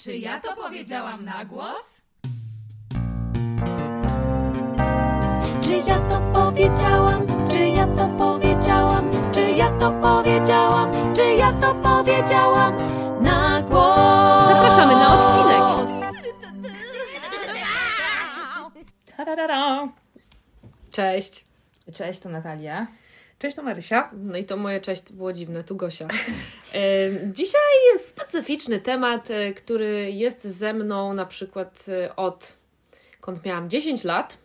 Czy ja to powiedziałam na głos? Czy ja to powiedziałam? Czy ja to powiedziałam? Czy ja to powiedziałam? Czy ja to powiedziałam na głos? Zapraszamy na odcinek. Cześć. Cześć, to Natalia. Cześć, to Marysia. No i to moje cześć było dziwne, tu Gosia. E, Dzisiaj jest specyficzny temat, e, który jest ze mną na przykład e, od kąd miałam 10 lat.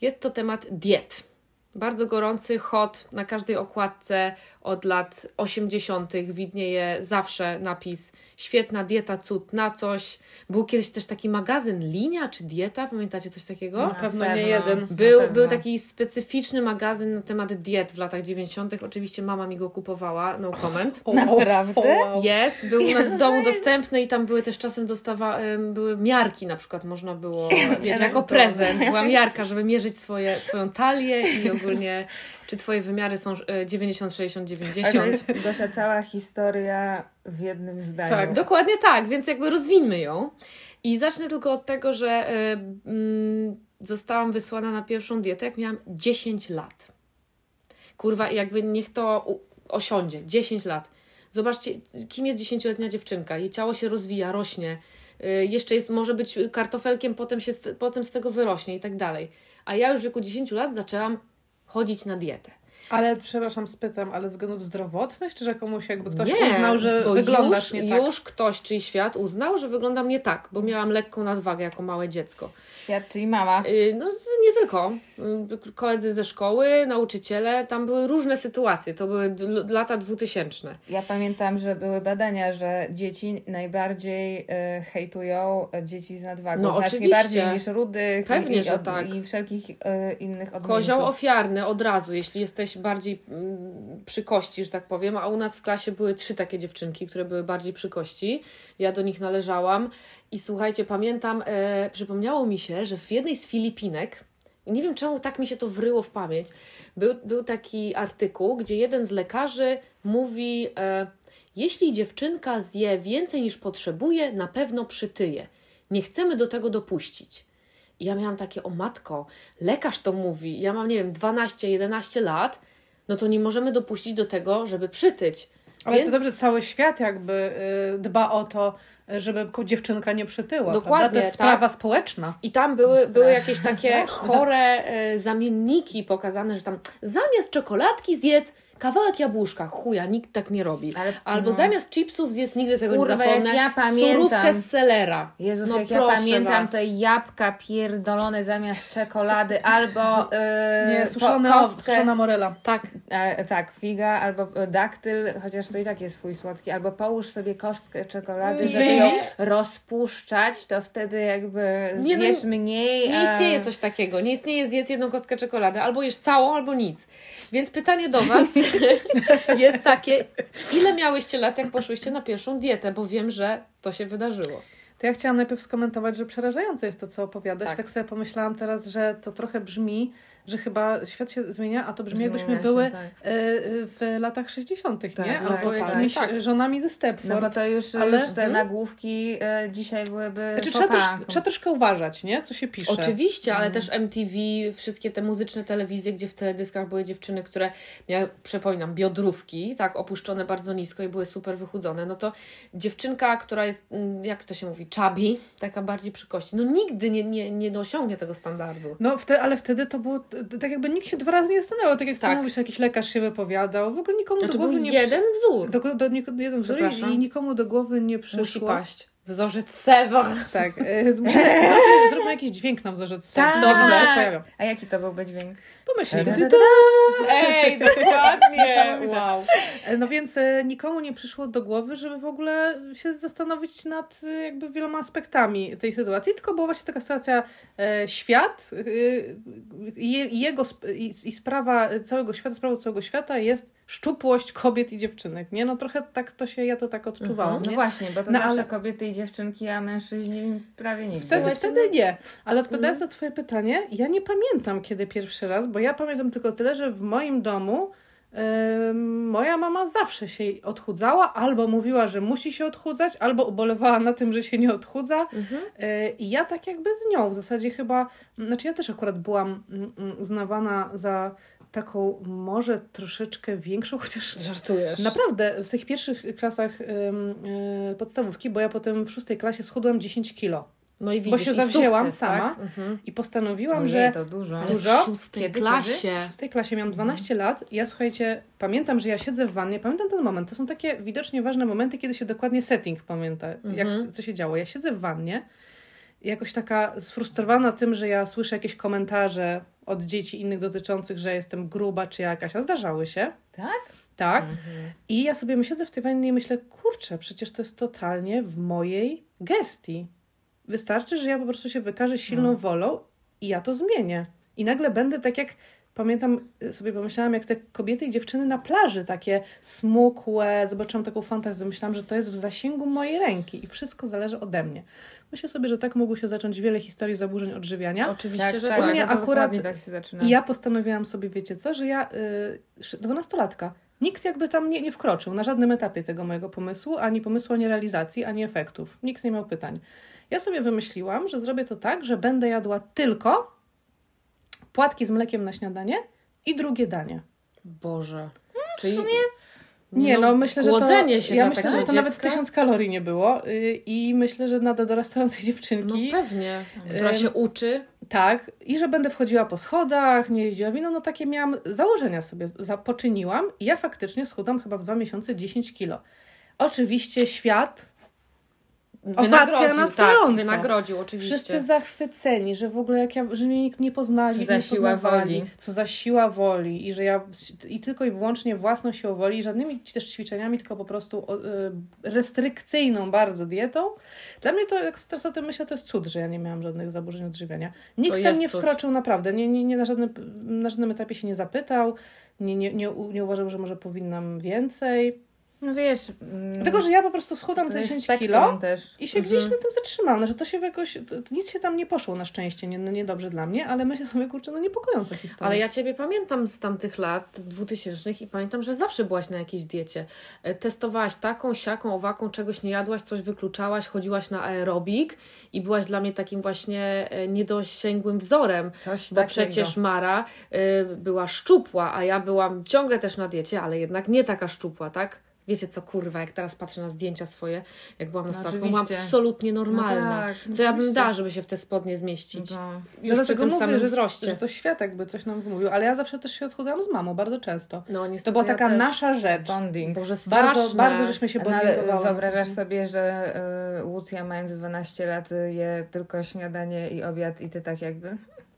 Jest to temat diet. Bardzo gorący, hot, na każdej okładce od lat 80. widnieje zawsze napis świetna dieta, cud na coś. Był kiedyś też taki magazyn Linia czy Dieta, pamiętacie coś takiego? Na pewno nie jeden. Był, pewno. był taki specyficzny magazyn na temat diet w latach 90. Oczywiście mama mi go kupowała, no comment. O, Naprawdę? Jest, był u nas w domu dostępny i tam były też czasem dostawa, były miarki na przykład, można było, wiecie, jako prezent. Była miarka, żeby mierzyć swoje, swoją talię i ogólnie, czy twoje wymiary są e, 90, 60, 90. Gosia, cała historia w jednym zdaniu. Tak, Dokładnie tak, więc jakby rozwińmy ją. I zacznę tylko od tego, że e, mm, zostałam wysłana na pierwszą dietę, jak miałam 10 lat. Kurwa, jakby niech to osiądzie. 10 lat. Zobaczcie, kim jest 10-letnia dziewczynka. Jej ciało się rozwija, rośnie. Y, Jeszcze jest, może być kartofelkiem, potem, się, potem z tego wyrośnie i tak dalej. A ja już w wieku 10 lat zaczęłam chodzić na dietę. Ale przepraszam, spytam, ale z względów zdrowotnych, czy że komuś jakby ktoś nie, uznał, że bo wyglądasz już, nie tak? już ktoś, czyli świat, uznał, że wyglądam nie tak, bo miałam lekką nadwagę jako małe dziecko. Świat, czyli mama. Y, No nie tylko. Y, Koledzy ze szkoły, nauczyciele, tam były różne sytuacje. To były lata 2000. Ja pamiętam, że były badania, że dzieci najbardziej e, hejtują dzieci z nadwagą. No, Znacznie oczywiście. bardziej niż rudych Pewnie, i, i, od- tak. i wszelkich e, innych odmieńców. Kozioł ofiarny od razu, jeśli jesteś bardziej mm, przy kości, że tak powiem. A u nas w klasie były trzy takie dziewczynki, które były bardziej przy kości. Ja do nich należałam. I słuchajcie, pamiętam, e, przypomniało mi się, że w jednej z Filipinek, nie wiem czemu tak mi się to wryło w pamięć, był, był taki artykuł, gdzie jeden z lekarzy mówi, e, jeśli dziewczynka zje więcej niż potrzebuje, na pewno przytyje. Nie chcemy do tego dopuścić. Ja miałam takie, o matko, lekarz to mówi, ja mam, nie wiem, 12-11 lat, no to nie możemy dopuścić do tego, żeby przytyć. Ale Więc- to dobrze, cały świat jakby y, dba o to, żeby dziewczynka nie przytyła. Dokładnie, prawda? To jest tak. sprawa społeczna. I tam były, były jakieś takie chore e, zamienniki pokazane, że tam zamiast czekoladki zjedz kawałek jabłuszka. Chuja, nikt tak nie robi. Ale, Albo no. zamiast chipsów zjedz, nigdy tego Kurwa, nie zapomnę, ja pamiętam. surówkę z selera. Jezus, no jak ja pamiętam was. te jabłka pierdolone zamiast czekolady, albo yy, Nie, po- suszone, kostkę, suszona morela. Tak, e, tak, figa, albo e, daktyl, chociaż to i tak jest swój słodki, albo połóż sobie kostkę czekolady, żeby Nie. ją rozpuszczać, to wtedy jakby Nie, no, zjesz mniej. Nie a- istnieje coś takiego. Nie istnieje zjedz jedną kostkę czekolady. Albo jesz całą, albo nic. Więc pytanie do Was jest takie, ile miałyście lat, jak poszłyście na pierwszą dietę? Bo wiem, że to się wydarzyło. To ja chciałam najpierw skomentować, że przerażające jest to, co opowiadasz. Tak. Tak, sobie pomyślałam teraz, że to trochę brzmi, że chyba świat się zmienia, a to brzmi jakbyśmy się, były tak. y, w latach 60., Tak, nie? no Albo totalnie jakimiś tak. żonami ze No Stepford. bo to już, Ale- już te nagłówki e, dzisiaj byłyby Znaczy, trzeba, też, trzeba troszkę uważać, nie? Co się pisze. Oczywiście, ale Mhm. też MTV, wszystkie te muzyczne telewizje, gdzie w teledyskach były dziewczyny, które miały, przypominam, biodrówki, tak, opuszczone bardzo nisko i były super wychudzone, no to dziewczynka, która jest, mm, jak to się mówi, chubby, taka bardziej przy kości, no nigdy nie, nie, nie osiągnie tego standardu. No, ale wtedy to było, tak jakby nikt się dwa razy nie zastanawiał, tak jak Tak. ty mówisz, jakiś lekarz się wypowiadał, w ogóle nikomu Znaczy do głowy nie jeden wzór. do, do, niko- jeden wzór i nikomu do głowy nie przyszło. Musi paść. Wzorzec Sewa. Tak. Muszę- zróbmy- jakiś dźwięk na wzorzec. Tak. Dobrze, się pojawią. A jaki to byłby dźwięk? Da, Ej, dokładnie. Wow. E, No więc e, nikomu nie przyszło do głowy, żeby w ogóle się zastanowić nad jakby wieloma aspektami tej sytuacji, tylko była właśnie taka sytuacja e, świat i je- i jego sp- i sprawa całego świata, sprawą całego świata jest szczupłość kobiet i dziewczynek, nie? No trochę tak to się, ja to tak odczuwałam, Mhm. No nie? właśnie, bo to No, zawsze ale- kobiety i dziewczynki, a mężczyźni prawie nigdy. Wtedy, Słuchajcie, wtedy no- nie. Ale odpowiadając na Twoje pytanie, ja nie pamiętam kiedy pierwszy raz, bo ja pamiętam tylko tyle, że w moim domu Moja mama zawsze się odchudzała, albo mówiła, że musi się odchudzać, albo ubolewała na tym, że się nie odchudza. Mhm. Y, I ja tak jakby z nią w zasadzie chyba, znaczy ja też akurat byłam mm, mm, uznawana za taką może troszeczkę większą, chociaż Żartujesz. naprawdę w tych pierwszych klasach ym, y, podstawówki, bo ja potem w szóstej klasie schudłam 10 kilo No i bo widzisz, się i zawzięłam sukces, sama. Tak? Mhm. i postanowiłam, Ojej, że to dużo. Dużo? w szóstej Kiedy, klasie. w szóstej klasie miałam 12 lat i ja słuchajcie, pamiętam, że ja siedzę w wannie, pamiętam ten moment, to są takie widocznie ważne momenty, kiedy się dokładnie setting pamięta, jak, Mhm. co się działo. Ja siedzę w wannie i jakoś taka sfrustrowana tym, że ja słyszę jakieś komentarze od dzieci innych dotyczących, że jestem gruba czy jakaś, a zdarzały się. Tak? Tak. Mhm. I ja sobie siedzę w tej wannie i myślę, kurczę, przecież to jest totalnie w mojej gestii. Wystarczy, że ja po prostu się wykażę silną No. wolą i ja to zmienię. I nagle będę tak jak, pamiętam y, sobie pomyślałam, jak te kobiety i dziewczyny na plaży, takie smukłe, zobaczyłam taką fantazję, myślałam, że to jest w zasięgu mojej ręki i wszystko zależy ode mnie. Myślę sobie, że tak mogło się zacząć wiele historii zaburzeń odżywiania. Oczywiście, Tak, że tak. tak. U mnie to akurat- tak się zaczyna. I ja postanowiłam sobie, wiecie co, że ja, y, dwunastolatka, nikt jakby tam nie, nie wkroczył na żadnym etapie tego mojego pomysłu, ani pomysłu, ani realizacji, ani efektów. Nikt nie miał pytań. Ja sobie wymyśliłam, że zrobię to tak, że będę jadła tylko płatki z mlekiem na śniadanie i drugie danie. Boże. Czyli... sumie- Nie, no, myślę, że to... Się ja myślę, takiego że to nawet dziecka? tysiąc kalorii nie było y, i myślę, że nada dorastającej No dziewczynki. pewnie. Która Ym, się uczy. Tak, i że będę wchodziła po schodach, nie jeździła wino, no takie miałam, założenia sobie za- poczyniłam i ja faktycznie schudłam chyba w dwa miesiące 10 kilo. Oczywiście świat, Wynagrodził, na tak, wynagrodził oczywiście. wszyscy zachwyceni, że w ogóle jak ja, że mnie nikt nie poznali, Co za nie siła woli. co za siła woli i że ja i tylko i wyłącznie własną siłą woli żadnymi też ćwiczeniami, tylko po prostu y, restrykcyjną bardzo dietą. Dla mnie to, jak teraz o tym myślę, to jest cud, że ja nie miałam żadnych zaburzeń odżywiania. Nikt tam nie cud. wkroczył naprawdę, nie, nie, nie na, żadnym, na żadnym etapie się nie zapytał, nie, nie, nie, nie uważał, że może powinnam więcej. No wiesz... mm, Dlatego, że ja po prostu schudłam te jest 10 spektrum kilo też. i się Mhm. gdzieś na tym zatrzymałam, że to się jakoś, to, nic się tam nie poszło na szczęście, nie, no niedobrze dla mnie, ale myślę sobie, kurczę, no niepokojąca historia. Ale ja Ciebie pamiętam z tamtych lat dwutysięcznych i pamiętam, że zawsze byłaś na jakiejś diecie. E, Testowałaś taką, siaką, owaką, czegoś nie jadłaś, coś wykluczałaś, chodziłaś na aerobik i byłaś dla mnie takim właśnie e, niedosięgłym wzorem. Coś Bo takiego. przecież Mara y, była szczupła, a ja byłam ciągle też na diecie, ale jednak nie taka szczupła, tak? Wiecie co, kurwa, jak teraz patrzę na zdjęcia swoje, jak byłam No nastolatką, byłam absolutnie normalna. tak, co ja bym dała, żeby się w te spodnie zmieścić? No. Już przy dlatego tym mówię, samym że, wzroście. że to świat jakby coś nam wymówił, ale ja zawsze też się odchudzałam z mamą, bardzo często. No niestety To była taka ja nasza rzecz. Bonding. Boże, straszne. Bardzo, bardzo żeśmy się No, ale bondingowały. wyobrażasz sobie, że y, Łucja mając 12 lat je tylko śniadanie i obiad i ty tak jakby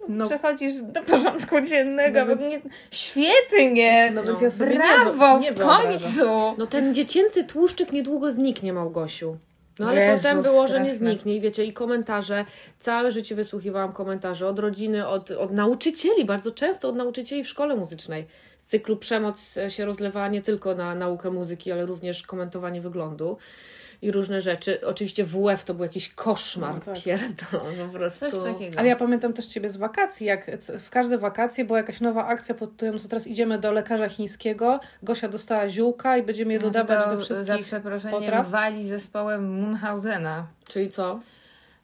No, przechodzisz do porządku dziennego. No No, nie, świetnie! no, No. więc ja Brawo! nie, nie w końcu! No ten dziecięcy tłuszczyk niedługo zniknie, Małgosiu. No ale Jezus, potem było, że nie straszne. zniknie i wiecie, i komentarze, całe życie wysłuchiwałam komentarzy od rodziny, od, od nauczycieli, bardzo często od nauczycieli w szkole muzycznej. Z cyklu przemoc e, się rozlewała nie tylko na naukę muzyki, ale również komentowanie wyglądu i różne rzeczy. Oczywiście WF to był jakiś koszmar, No tak. pierdolę, po prostu. Coś takiego. Ale ja pamiętam też Ciebie z wakacji, jak w każde wakacje była jakaś nowa akcja pod tytułem, co teraz idziemy do lekarza chińskiego, Gosia dostała ziółka i będziemy je No to dodawać to do za wszystkich przeproszeniem potraw. wali zespołem Munchausena. Czyli co?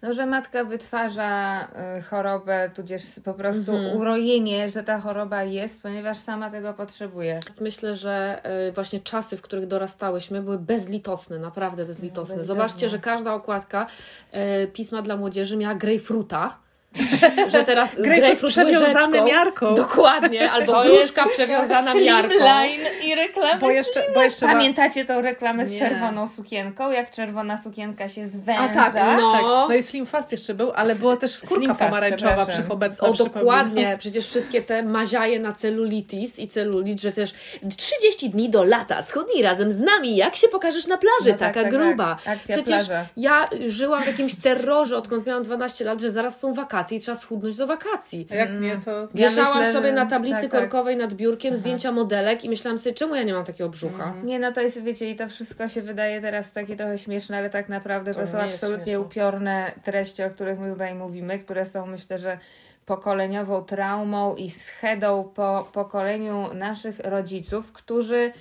No, że matka wytwarza y, chorobę, tudzież po prostu Mhm. urojenie, że ta choroba jest, ponieważ sama tego potrzebuje. Myślę, że e, właśnie czasy, w których dorastałyśmy, były bezlitosne, naprawdę bezlitosne. bezlitosne. Zobaczcie, że każda okładka e, pisma dla młodzieży miała grejpfruta. że teraz grejpfrut przewiązany miarką. Dokładnie, albo To gruszka przewiązana miarką. Slimline i reklamy Bo jeszcze, bo jeszcze Pamiętacie tą reklamę z Nie. czerwoną sukienką? Jak czerwona sukienka się zwęża? A tak, no. No. tak. No i Slim Fast jeszcze był, ale było też skórka pomarańczowa przepraszam. przy obecna. O, dokładnie. Przecież wszystkie te maziaje na celulitis i celulit, że też 30 dni do lata, schudnij razem z nami, jak się pokażesz na plaży, No tak, taka tak, gruba. tak. Akcja Przecież plaża. ja żyłam w jakimś terrorze, odkąd miałam 12 lat, że zaraz są wakacje. Wakacje i trzeba schudnąć do wakacji. A jak nie, to... Wieszałam myślę, sobie na tablicy tak, tak. korkowej nad biurkiem zdjęcia modelek i myślałam sobie, czemu ja nie mam takiego brzucha? Nie, no to jest, wiecie, i to wszystko się wydaje teraz takie trochę śmieszne, ale tak naprawdę to, To są absolutnie śmieszne. upiorne treści, o których my tutaj mówimy, które są, myślę, że pokoleniową traumą i schedą po pokoleniu naszych rodziców, którzy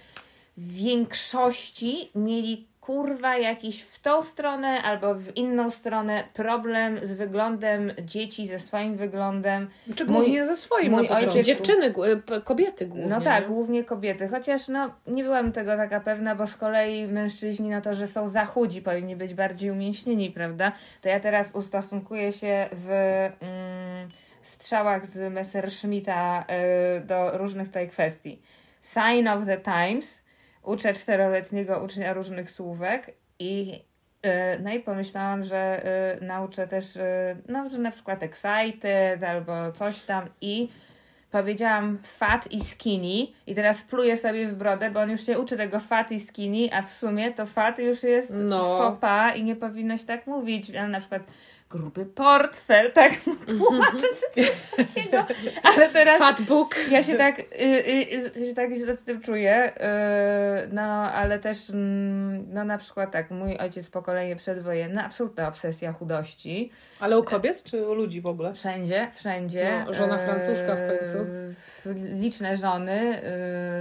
w większości mieli kurwa jakiś w tą stronę albo w inną stronę problem z wyglądem dzieci, ze swoim wyglądem. Czy Mój- głównie ze swoim mój na ojciec- Dziewczyny, kobiety głównie. No tak, nie? głównie kobiety. Chociaż no, nie byłam tego taka pewna, bo z kolei mężczyźni, no to, że są za chudzi, powinni być bardziej umięśnieni, prawda? To ja teraz ustosunkuję się w mm, strzałach z Messerschmitta y, do różnych tutaj kwestii. Sign of the Times. Uczę czteroletniego ucznia różnych słówek i y, no i pomyślałam, że y, nauczę też, y, no, że na przykład excited albo coś tam i powiedziałam fat i skinny i teraz pluję sobie w brodę, bo on już się uczy tego fat i skinny, a w sumie to fat już jest No. pas i nie powinnoś tak mówić. Ale na przykład gruby portfel, tak mu tłumaczę, czy coś takiego. Ale teraz Fat book. ja się tak, y, y, y, się tak źle z tym czuję, y, no ale też, mm, no na przykład tak, mój ojciec pokolenie przedwojenne, absolutna obsesja chudości. Ale u kobiet, czy u ludzi w ogóle? Wszędzie, wszędzie. No, żona francuska w końcu. Liczne żony.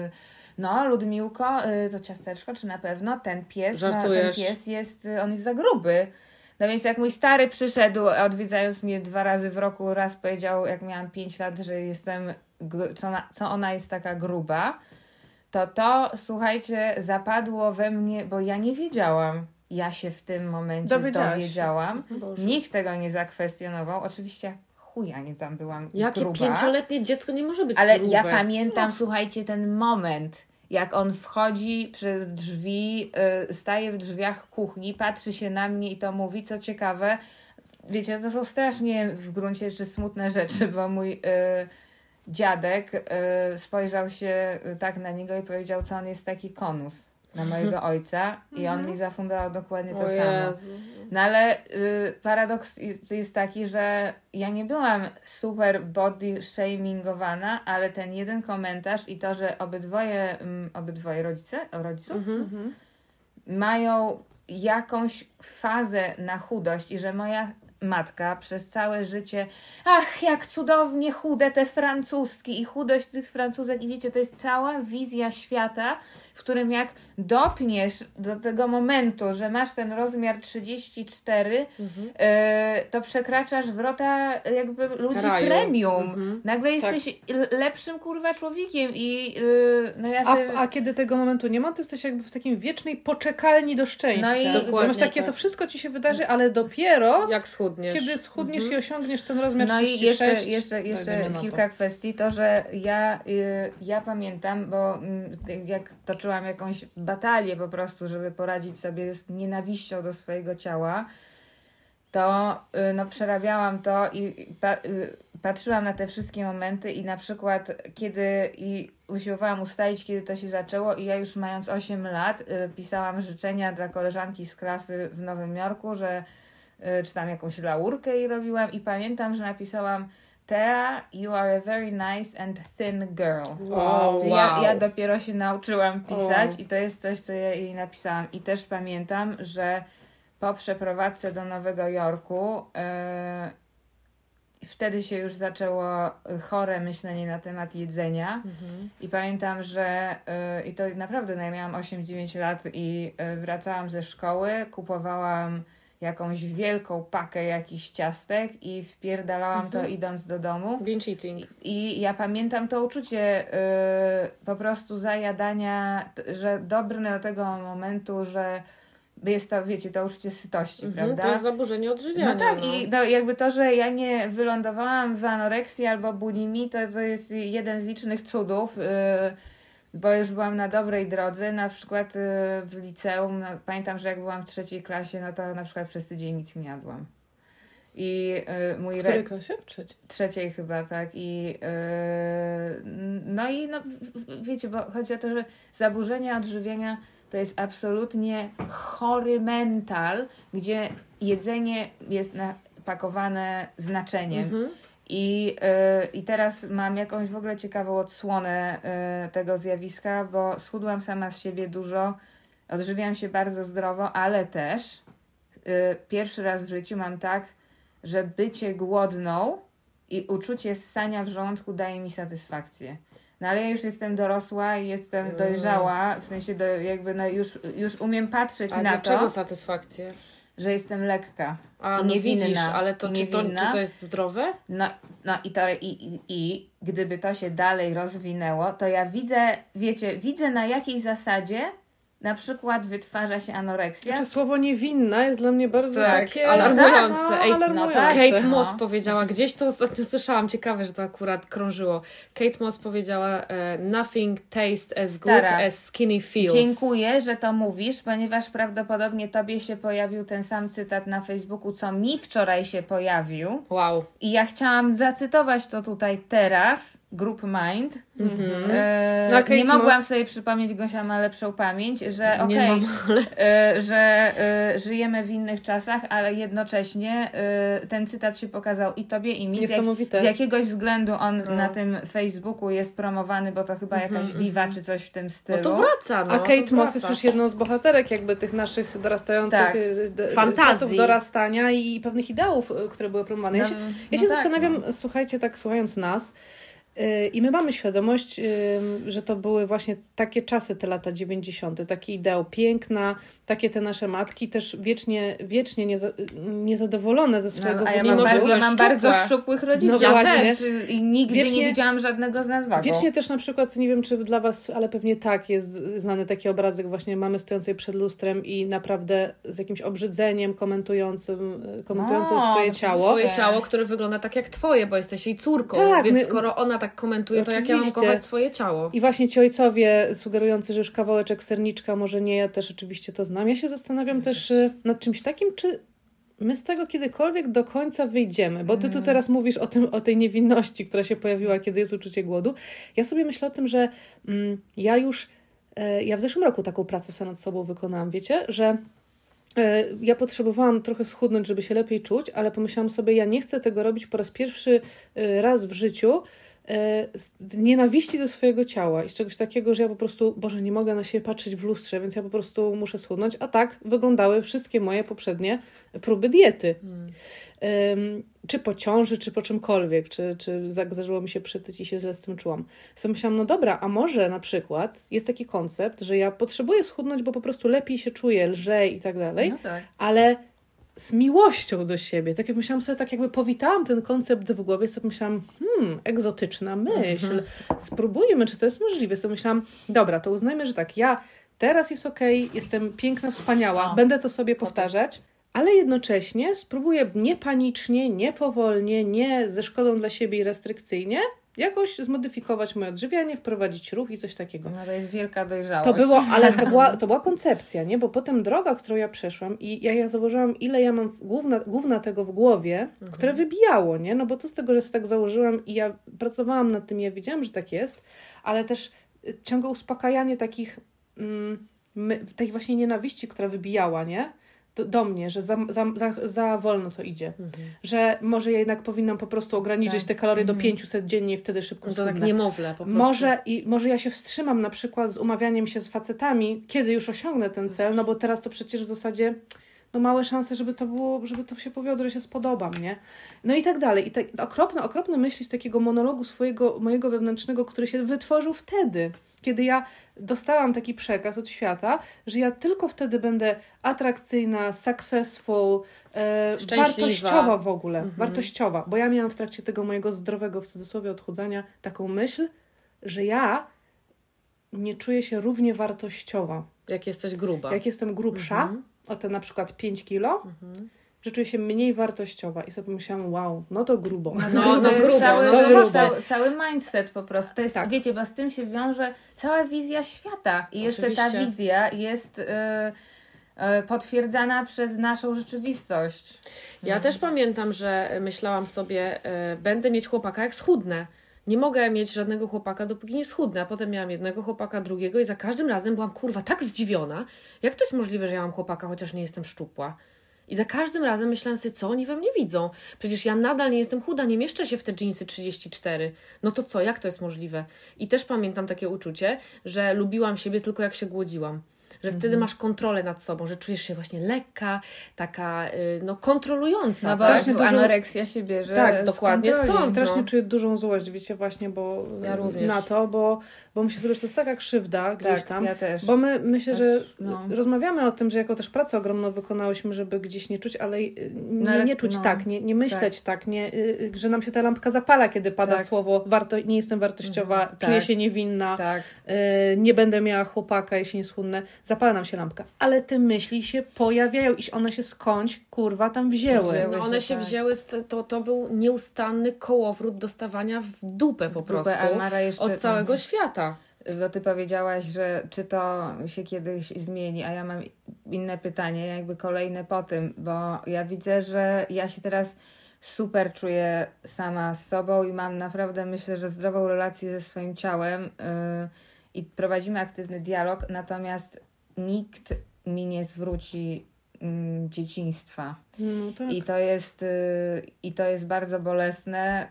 yy, No, Ludmiłko, to ciasteczko, czy na pewno ten pies, no, ten pies jest, on jest za gruby. No więc jak mój stary przyszedł, odwiedzając mnie dwa razy w roku, raz powiedział, jak miałam 5 lat, że jestem, co ona, co ona jest taka gruba, to to, słuchajcie, zapadło we mnie, bo ja nie wiedziałam. Ja się w tym momencie dowiedziałam. Boże. Nikt tego nie zakwestionował. Oczywiście chuja nie tam byłam Jakie gruba. pięcioletnie dziecko nie może być Ale grube. ja pamiętam, słuchajcie, ten moment, jak on wchodzi przez drzwi, y, staje w drzwiach kuchni, patrzy się na mnie i to mówi, co ciekawe, wiecie, to są strasznie w gruncie rzeczy smutne rzeczy, bo mój y, dziadek y, spojrzał się tak na niego i powiedział, co on jest taki konus na mojego ojca i on mi zafundował dokładnie to O samo. Jezu. No ale y, paradoks jest, taki, że ja nie byłam super body shamingowana, ale ten jeden komentarz i to, że obydwoje, mm, obydwoje rodzice, rodziców Mhm. mają jakąś fazę na chudość i że moja matka przez całe życie, ach, jak cudownie chude te francuski i chudość tych Francuzek i wiecie, to jest cała wizja świata, w którym jak dopniesz do tego momentu, że masz ten rozmiar 34, Mhm. e, to przekraczasz wrota jakby ludzi Raju. premium. Mhm. Nagle jesteś l- lepszym kurwa człowiekiem i y, no ja A, sobie... a kiedy tego momentu nie ma, to jesteś jakby w takim wiecznej poczekalni do szczęścia. No i- Dokładnie masz takie, tak. to wszystko ci się wydarzy, ale dopiero Jak schudniesz. kiedy schudniesz Mhm. i osiągniesz ten rozmiar No i 36, jeszcze, jeszcze, jeszcze na to. kilka kwestii. To, że ja, y, ja pamiętam, bo mm, jak toczyłam jakąś batalię po prostu, żeby poradzić sobie z nienawiścią do swojego ciała, to y, no, przerabiałam to i i pa, y, patrzyłam na te wszystkie momenty i na przykład kiedy i usiłowałam ustalić, kiedy to się zaczęło i ja już mając 8 lat y, pisałam życzenia dla koleżanki z klasy w Nowym Jorku, że czy tam jakąś laurkę jej robiłam i pamiętam, że napisałam Tea, you are a very nice and thin girl. O, Czyli wow. ja, ja dopiero się nauczyłam pisać i to jest coś, co ja jej napisałam. I też pamiętam, że po przeprowadzce do Nowego Jorku yy, wtedy się już zaczęło chore myślenie na temat jedzenia. Mhm. I pamiętam, że yy, i to naprawdę, no ja miałam 8-9 lat i yy, wracałam ze szkoły, kupowałam jakąś wielką pakę jakichś ciastek i wpierdalałam to idąc do domu. Binge eating. I ja pamiętam to uczucie y, po prostu zajadania, że dobrne do tego momentu, że jest to, wiecie, to uczucie sytości, Mhm. prawda? To jest zaburzenie odżywiania. No tak, i no, jakby to, że ja nie wylądowałam w anoreksji albo bulimii, to, to jest jeden z licznych cudów, y, bo już byłam na dobrej drodze. Na przykład y, w liceum, no, pamiętam, że jak byłam w trzeciej klasie, no to na przykład przez tydzień nic nie jadłam. I y, mój re- klasie? Trzeciej. trzeciej chyba, tak. I yy, no i no, wiecie, bo chodzi o to, że zaburzenia odżywienia to jest absolutnie chory mental, gdzie jedzenie jest na podpakowane znaczeniem. Mhm. I, y, I teraz mam jakąś w ogóle ciekawą odsłonę y, tego zjawiska, bo schudłam sama z siebie dużo, odżywiam się bardzo zdrowo, ale też y, pierwszy raz w życiu mam tak, że bycie głodną i uczucie ssania w żołądku daje mi satysfakcję. No ale ja już jestem dorosła i jestem Mm. dojrzała, w sensie do, jakby no już, już umiem patrzeć A na dlaczego to, satysfakcję? Że jestem lekka. A no niewinna. widzisz, ale to czy, to czy to jest zdrowe? No, no i, to, i, i, i gdyby to się dalej rozwinęło, to ja widzę, wiecie, widzę na jakiej zasadzie na przykład wytwarza się anoreksja. Znaczy, słowo niewinna jest dla mnie bardzo Tak, takie... alarmujące. No, Ej, no alarmujące. tak. Kate No. Moss powiedziała, gdzieś to ostatnio słyszałam, ciekawe, że to akurat krążyło. Kate Moss powiedziała, e, nothing tastes as good Stara. as skinny feels. Dziękuję, że to mówisz, ponieważ prawdopodobnie tobie się pojawił ten sam cytat na Facebooku, co mi wczoraj się pojawił. Wow. I ja chciałam zacytować to tutaj teraz, Group Mind. Mhm. E, No, nie mogłam Moss- sobie przypomnieć, Gosia ma lepszą pamięć, że okej, mam, e, że e, żyjemy w innych czasach, ale jednocześnie e, ten cytat się pokazał i tobie, i mi. Z, jak, z jakiegoś względu on No. na tym Facebooku jest promowany, bo to chyba jakaś Viva czy coś w tym No stylu. to wraca, no. A Kate Moss jest przecież jedną z bohaterek jakby tych naszych dorastających Tak. y, d- Fantazji. dorastania i pewnych ideałów, y, które były promowane. Ja się, No, ja no się tak, zastanawiam, no. słuchajcie, tak słuchając nas, y, i my mamy świadomość, y, że to były właśnie takie czasy, te lata 90., taki ideał piękna, takie te nasze matki też wiecznie, wiecznie nieza, niezadowolone ze swojego No, a ja mam, bar- ja mam bardzo szczupłych rodziców. No ja właśnie. też i nigdy Wiecznie- nie widziałam żadnego z nadwagą. Wiecznie też na przykład, nie wiem czy dla Was, ale pewnie tak, jest znany taki obrazek właśnie mamy stojącej przed lustrem i naprawdę z jakimś obrzydzeniem komentującym, komentującą No, swoje ciało. Swoje ciało, które wygląda tak jak twoje, bo jesteś jej córką, Tak, więc my- skoro ona tak komentuje, to jak ja mam Oczywiście. kochać swoje ciało? I właśnie ci ojcowie sugerujący, że już kawałeczek serniczka, może nie, ja też oczywiście to znam. Ja się zastanawiam też y, nad czymś takim, czy my z tego kiedykolwiek do końca wyjdziemy, bo ty tu teraz mówisz o, tym, o tej niewinności, która się pojawiła, kiedy jest uczucie głodu. Ja sobie myślę o tym, że mm, ja już, e, ja w zeszłym roku taką pracę sobie nad sobą wykonałam, wiecie, że e, ja potrzebowałam trochę schudnąć, żeby się lepiej czuć, ale pomyślałam sobie, ja nie chcę tego robić po raz pierwszy e, raz w życiu, z nienawiści do swojego ciała i z czegoś takiego, że ja po prostu, Boże, nie mogę na siebie patrzeć w lustrze, więc ja po prostu muszę schudnąć, a tak wyglądały wszystkie moje poprzednie próby diety. Ym, czy po ciąży, czy po czymkolwiek, czy, czy zdarzyło mi się przytyć i się źle z tym czułam. Sobie myślałam, no dobra, a może na przykład jest taki koncept, że ja potrzebuję schudnąć, bo po prostu lepiej się czuję, lżej i tak dalej, No tak. ale z miłością do siebie. Tak jak myślałam sobie, tak jakby powitałam ten koncept w głowie, sobie myślałam, hmm, egzotyczna myśl, spróbujmy, czy to jest możliwe. Sobie myślałam, dobra, to uznajmy, że tak, ja teraz jest okej, jestem piękna, wspaniała, No. będę to sobie powtarzać, ale jednocześnie spróbuję nie panicznie, nie powolnie, nie ze szkodą dla siebie i restrykcyjnie, jakoś zmodyfikować moje odżywianie, wprowadzić ruch i coś takiego. No to jest wielka dojrzałość. To było, ale to była, to była koncepcja, nie? Bo potem droga, którą ja przeszłam i ja, ja zauważyłam, ile ja mam główna, główna tego w głowie, które wybijało, nie? No bo co z tego, że sobie tak założyłam i ja pracowałam nad tym, ja wiedziałam, że tak jest, ale też y, ciągłe uspokajanie takich, mm, my, tej właśnie nienawiści, która wybijała, nie? Do, do mnie, że za, za, za, za wolno to idzie. Że może ja jednak powinnam po prostu ograniczyć Tak. te kalorie do Mhm. 500 dziennie i wtedy szybko No to tak niemowlę po prostu. Może, i, może ja się wstrzymam na przykład z umawianiem się z facetami, kiedy już osiągnę ten cel, no bo teraz to przecież w zasadzie no małe szanse, żeby to było, żeby to się powiodło, że się spodobam, nie? No i tak dalej. I te okropne, okropne myśli z takiego monologu swojego, mojego wewnętrznego, który się wytworzył wtedy, kiedy ja dostałam taki przekaz od świata, że ja tylko wtedy będę atrakcyjna, successful, e, wartościowa w ogóle, Mhm. wartościowa, bo ja miałam w trakcie tego mojego zdrowego, w cudzysłowie, odchudzania taką myśl, że ja nie czuję się równie wartościowa. Jak jesteś gruba. Jak jestem grubsza, Mhm. O te na przykład 5 kilo, Mhm. że czuję się mniej wartościowa i sobie myślałam, wow, no to grubo. No, to no jest grubo, cały, no to grubo. cały, cały mindset po prostu. To jest, Tak. wiecie, bo z tym się wiąże cała wizja świata. I jeszcze ta wizja jest y, y, potwierdzana przez naszą rzeczywistość. Ja też pamiętam, że myślałam sobie, e, będę mieć chłopaka jak schudnę. Nie mogę mieć żadnego chłopaka, dopóki nie schudnę. A potem miałam jednego chłopaka, drugiego i za każdym razem byłam kurwa tak zdziwiona. Jak to jest możliwe, że ja mam chłopaka, chociaż nie jestem szczupła? I za każdym razem myślałam sobie, co oni we mnie widzą? Przecież ja nadal nie jestem chuda, nie mieszczę się w te jeansy 34. No to co, jak to jest możliwe? I też pamiętam takie uczucie, że lubiłam siebie tylko jak się głodziłam że wtedy Mhm. masz kontrolę nad sobą, że czujesz się właśnie lekka, taka y, no kontrolująca. No bo tak? strasznie dużo- anoreksja się bierze Tak, z dokładnie kontroli. stąd. Strasznie no. czuję dużą złość, wiecie, właśnie, bo Ja na to, bo, bo myślę sobie, że to jest taka krzywda gdzieś Tak, tam. ja też. Bo my myślę, że Aż, no. rozmawiamy o tym, że jako też pracę ogromną wykonałyśmy, żeby gdzieś nie czuć, ale y, nie, ale- nie czuć no, tak, nie, nie myśleć tak, nie, y, y, że nam się ta lampka zapala, kiedy pada Tak. słowo warto, nie jestem wartościowa, Mhm, czuję tak. się niewinna, Tak. y, nie będę miała chłopaka, jeśli nie schudnę. Zapala nam się lampka. Ale te myśli się pojawiają i one się skądś, kurwa, tam wzięły. Wzięły. No one się, tak. wzięły, z te, to, to był nieustanny kołowrót dostawania w dupę po W dupę, prostu jeszcze, od całego Mhm. świata. Bo ty powiedziałaś, że czy to się kiedyś zmieni, a ja mam inne pytanie, jakby kolejne po tym, bo ja widzę, że ja się teraz super czuję sama z sobą i mam naprawdę, myślę, że zdrową relację ze swoim ciałem yy, i prowadzimy aktywny dialog, natomiast nikt mi nie zwróci mm, dzieciństwa. No tak. I to jest, y, i to jest bardzo bolesne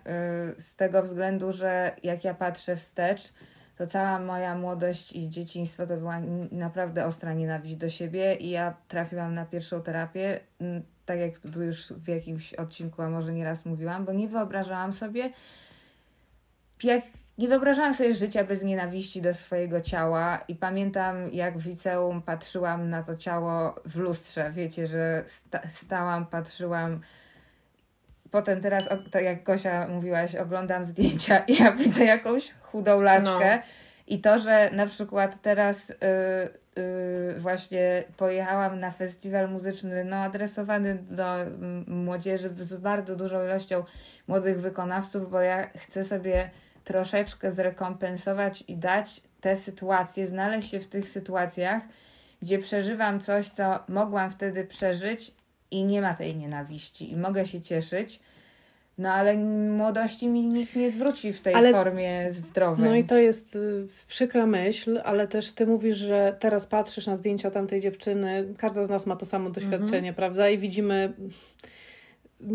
y, z tego względu, że jak ja patrzę wstecz, to cała moja młodość i dzieciństwo to była naprawdę ostra nienawiść do siebie i ja trafiłam na pierwszą terapię, tak jak tu już w jakimś odcinku, a może nieraz mówiłam, bo nie wyobrażałam sobie, jak nie wyobrażałam sobie życia bez nienawiści do swojego ciała i pamiętam jak w liceum patrzyłam na to ciało w lustrze, wiecie, że sta stałam, patrzyłam. Potem teraz, tak jak Gosia mówiłaś, oglądam zdjęcia i ja widzę jakąś chudą laskę. No. i to, że na przykład teraz y, y, właśnie pojechałam na festiwal muzyczny no, adresowany do młodzieży z bardzo dużą ilością młodych wykonawców, bo ja chcę sobie troszeczkę zrekompensować i dać te sytuacje, znaleźć się w tych sytuacjach, gdzie przeżywam coś, co mogłam wtedy przeżyć i nie ma tej nienawiści i mogę się cieszyć. No ale młodości mi nikt nie zwróci w tej Ale- formie zdrowej. No i to jest y, przykra myśl, ale też ty mówisz, że teraz patrzysz na zdjęcia tamtej dziewczyny, każda z nas ma to samo doświadczenie, Mhm. prawda? I widzimy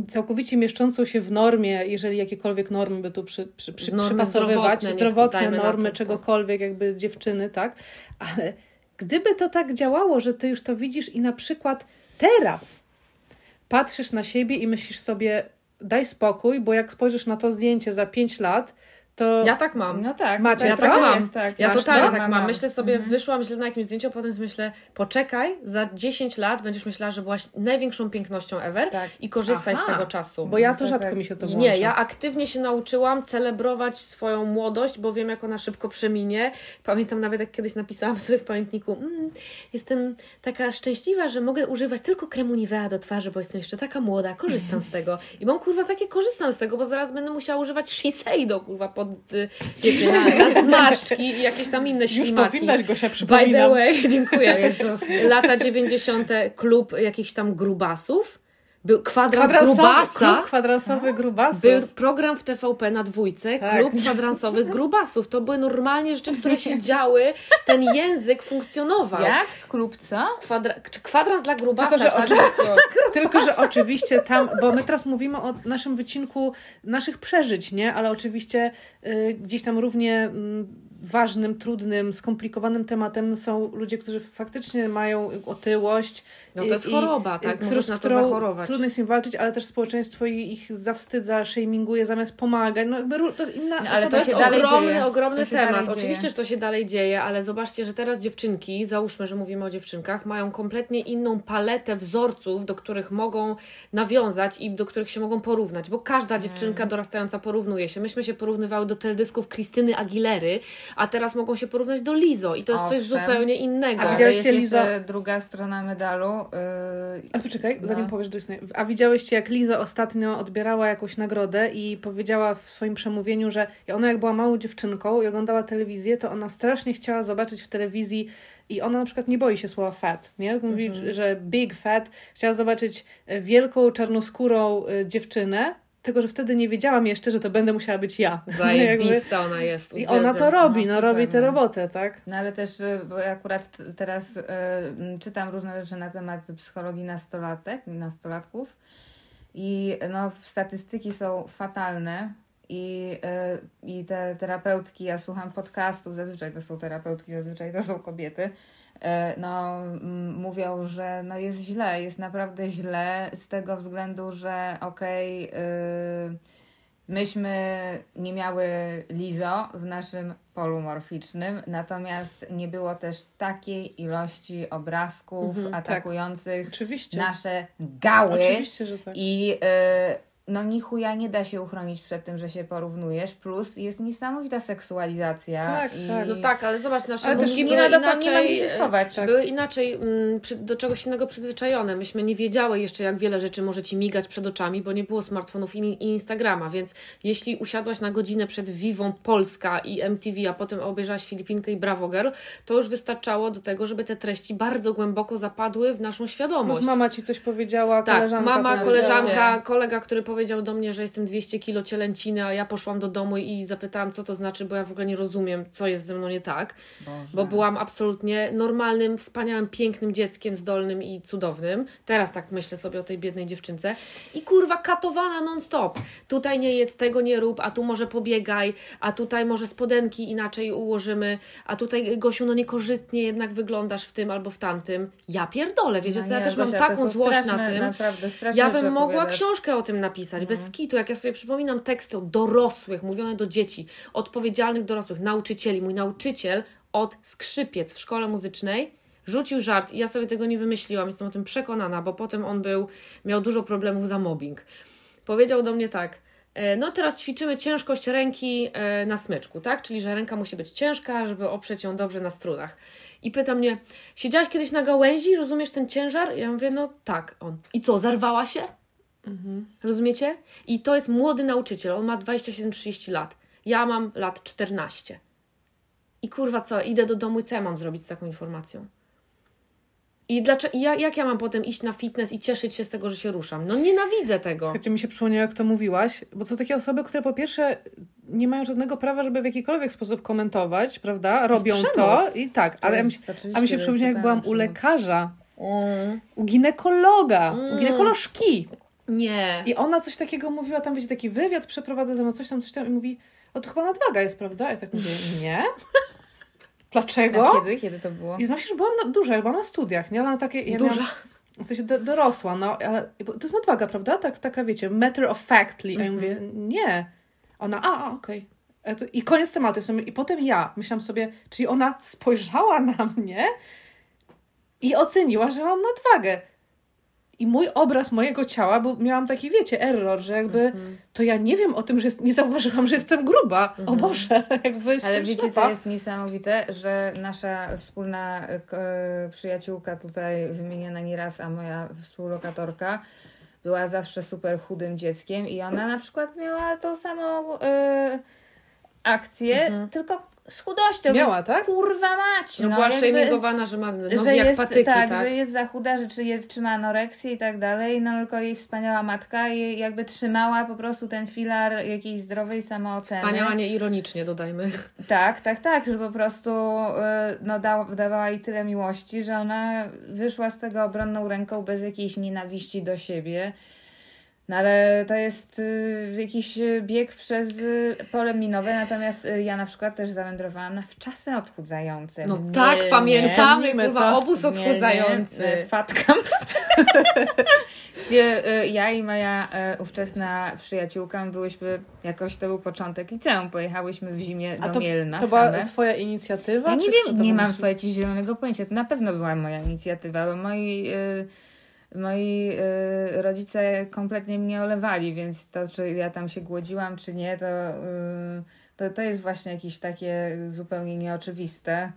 całkowicie mieszczącą się w normie, jeżeli jakiekolwiek normy by tu przy, przy, przy, przypasowywać, zdrowotne, zdrowotne normy to, tak. czegokolwiek, jakby dziewczyny, tak? Ale gdyby to tak działało, że ty już to widzisz i na przykład teraz patrzysz na siebie i myślisz sobie, daj spokój, bo jak spojrzysz na to zdjęcie za 5 lat, to Ja tak mam. No tak, Macie, tak, ja tak tak mam. jest, tak. Ja Masz, totalnie tak mam, mam. Myślę sobie, Mhm. wyszłam źle na jakimś zdjęciu, a potem pomyślę, poczekaj, za 10 lat będziesz myślała, że byłaś największą pięknością ever Tak. i korzystaj z Aha, tego czasu. bo ja to Tak, rzadko tak. mi się to włącza. Nie, ja aktywnie się nauczyłam celebrować swoją młodość, bo wiem, jak ona szybko przeminie. Pamiętam nawet, jak kiedyś napisałam sobie w pamiętniku, mm, jestem taka szczęśliwa, że mogę używać tylko kremu Nivea do twarzy, bo jestem jeszcze taka młoda, korzystam z tego. I mam, kurwa, takie korzystam z tego, bo zaraz będę musiała używać Shiseido, kurwa, pod, y, wiecie, na, na zmarszczki i jakieś tam inne Już ślimaki. powinnaś, Gosia, By the przypominam. way, dziękuję. Jezus. Lata 90. klub jakichś tam grubasów. Był kwadrans Kwadransowy, grubasa. klub kwadransowy grubasów. Był program w TVP na dwójce, Tak. klub kwadransowych grubasów. To były normalnie rzeczy, które się działy. Ten język funkcjonował. Jak? Klub co? Kwadra, czy kwadrans dla grubasa? Tylko, że w sensie- Tylko, że oczywiście tam, bo my teraz mówimy o naszym wycinku naszych przeżyć, nie? Ale oczywiście y, gdzieś tam równie mm, ważnym, trudnym, skomplikowanym tematem są ludzie, którzy faktycznie mają otyłość. No to jest i- choroba, tak? którą- Możesz z na to zachorować. Trudno jest im walczyć, ale też społeczeństwo i- ich zawstydza, shaminguje zamiast pomagać. No jakby to jest inna No, ale To to jest ogromny, dzieje. ogromny temat. Oczywiście, że to się dalej dzieje, ale zobaczcie, że teraz dziewczynki, załóżmy, że mówimy o dziewczynkach, mają kompletnie inną paletę wzorców, do których mogą nawiązać i do których się mogą porównać, bo każda Mm. dziewczynka dorastająca porównuje się. Myśmy się porównywały do teledysków Krystyny Aguilery, a teraz mogą się porównać do Lizo i to jest coś Owszem. zupełnie innego. A jest Liza- jeszcze druga strona medalu. Yy, A poczekaj, No. zanim powiesz Duisne. A widziałyście, jak Liza ostatnio odbierała jakąś nagrodę i powiedziała w swoim przemówieniu, że ona jak była małą dziewczynką i oglądała telewizję, to ona strasznie chciała zobaczyć w telewizji i ona na przykład nie boi się słowa fat, nie? Mówi, że big fat. Chciała zobaczyć wielką, czarnoskórą e, dziewczynę tego, że wtedy nie wiedziałam jeszcze, że to będę musiała być ja. Jakby- Zajebista ona jest. I ona to uwielbiam. robi, No, no robi tę no. robotę, tak? No ale też, y, bo akurat teraz y, czytam różne rzeczy na temat psychologii nastolatek, nastolatków i no, statystyki są fatalne i, y, i te terapeutki, ja słucham podcastów, zazwyczaj to są terapeutki, zazwyczaj to są kobiety, y, no m, mówią, że no, jest źle, jest naprawdę źle z tego względu, że okej, y, Myśmy nie miały Lizo w naszym polu morficznym, natomiast nie było też takiej ilości obrazków Mhm, tak. atakujących Oczywiście. nasze gały. Oczywiście, że tak. I y, no ni chuja nie da się uchronić przed tym, że się porównujesz, plus jest niesamowita seksualizacja. Tak, i... tak. No tak, ale zobacz, nasze Ale mózgi nie ma, nie inaczej, gdzie się schować. e, były inaczej mm, przy, do czegoś innego przyzwyczajone. Myśmy nie wiedziały jeszcze, jak wiele rzeczy może Ci migać przed oczami, bo nie było smartfonów i, i Instagrama, więc jeśli usiadłaś na godzinę przed Vivą Polska i MTV, a potem obejrzałaś Filipinkę i Bravo Girl, to już wystarczało do tego, żeby te treści bardzo głęboko zapadły w naszą świadomość. Plus mama ci coś powiedziała, Tak, koleżanka mama, powiedziała. koleżanka, kolega, który powiedział do mnie, że jestem 200 kilo cielęciny, a ja poszłam do domu i zapytałam, co to znaczy, bo ja w ogóle nie rozumiem, co jest ze mną nie tak, Boże. bo byłam absolutnie normalnym, wspaniałym, pięknym dzieckiem, zdolnym i cudownym. Teraz tak myślę sobie o tej biednej dziewczynce. I kurwa, katowana non-stop. Tutaj nie jedz, tego nie rób, a tu może pobiegaj, a tutaj może spodenki inaczej ułożymy, a tutaj, Gosiu, no niekorzystnie jednak wyglądasz w tym albo w tamtym. Ja pierdolę, wiecie, No co, ja nie, też mam Gosia, to taką złość na straszne, tym. Naprawdę straszne Ja bym mogła opowiadasz. książkę o tym napisać, No. bez kitu. Jak ja sobie przypominam teksty od dorosłych, mówione do dzieci, odpowiedzialnych dorosłych, nauczycieli. Mój nauczyciel od skrzypiec w szkole muzycznej rzucił żart i ja sobie tego nie wymyśliłam, jestem o tym przekonana, bo potem on był, miał dużo problemów za mobbing. Powiedział do mnie tak, e, no teraz ćwiczymy ciężkość ręki e, na smyczku, tak? Czyli, że ręka musi być ciężka, żeby oprzeć ją dobrze na strunach. I pyta mnie, siedziałaś kiedyś na gałęzi, rozumiesz ten ciężar? Ja mówię, no tak. On, i co, zarwała się? Mhm. Rozumiecie? I to jest młody nauczyciel, on ma 27-30 lat. Ja mam lat 14. I kurwa co, idę do domu i co ja mam zrobić z taką informacją? I dlaczego, i ja, jak ja mam potem iść na fitness i cieszyć się z tego, że się ruszam? No nienawidzę tego. Słuchajcie, mi się przypomniało, jak to mówiłaś, bo to takie osoby, które po pierwsze nie mają żadnego prawa, żeby w jakikolwiek sposób komentować, prawda? Robią to przemoc. i tak, To ale ja mi, a mi się to przypomniało, jak byłam u lekarza, Mm. u ginekologa, Mm. u ginekolożki Nie. i ona coś takiego mówiła, tam wiecie, taki wywiad przeprowadza ze mną, coś tam, coś tam i mówi, o to chyba nadwaga jest, prawda? Ja tak mówię, nie. Dlaczego? A kiedy? Kiedy to było? I znaczy, że byłam na, duża, byłam na studiach, nie? Ale na takie, ja Duża. Miałam, w sensie do, dorosła, no, ale to jest nadwaga, prawda? Tak, taka, wiecie, matter of factly. A ja Mhm. mówię, nie. Ona, a, a okej. To- I koniec tematu. Ja I potem ja myślałam sobie, czyli ona spojrzała na mnie i oceniła, że mam nadwagę. I mój obraz mojego ciała, bo miałam taki, wiecie, error, że jakby Mhm. to ja nie wiem o tym, że jest, nie zauważyłam, że jestem gruba. O Mhm. Boże, jakby Ale wiecie, co jest niesamowite? Że nasza wspólna e, przyjaciółka tutaj wymieniana nieraz, a moja współlokatorka była zawsze super chudym dzieckiem i ona na przykład miała tą samą e, akcję, Mhm. tylko z chudością. Miała, więc tak? Kurwa mać. No, No, była jakby- shamingowana, że ma nogi że jak jest, patyki, tak, tak? że jest za chuda, że czy, jest, czy ma anoreksję i tak dalej, no tylko jej wspaniała matka jej jakby trzymała po prostu ten filar jakiejś zdrowej samooceny. Wspaniała, nie ironicznie dodajmy. Tak, tak, tak, że po prostu y, no, dała, dawała jej tyle miłości, że ona wyszła z tego obronną ręką bez jakiejś nienawiści do siebie. No ale to jest y, jakiś y, bieg przez y, pole minowe, natomiast ja na przykład też zawędrowałam na wczasy odchudzające. No Mielnie. tak, pamiętamy, to. obóz Mielnie, odchudzający. camp. Gdzie ja i moja ówczesna przyjaciółka byłyśmy, jakoś to był początek liceum, pojechałyśmy w zimie A do to, Mielna to była same. twoja inicjatywa? Ja nie wiem, nie mam wymyślił? słuchajcie zielonego pojęcia. To na pewno była moja inicjatywa, bo moi, moi y, rodzice kompletnie mnie olewali, więc to, czy ja tam się głodziłam, czy nie, to, y, to, to jest właśnie jakieś takie zupełnie nieoczywiste.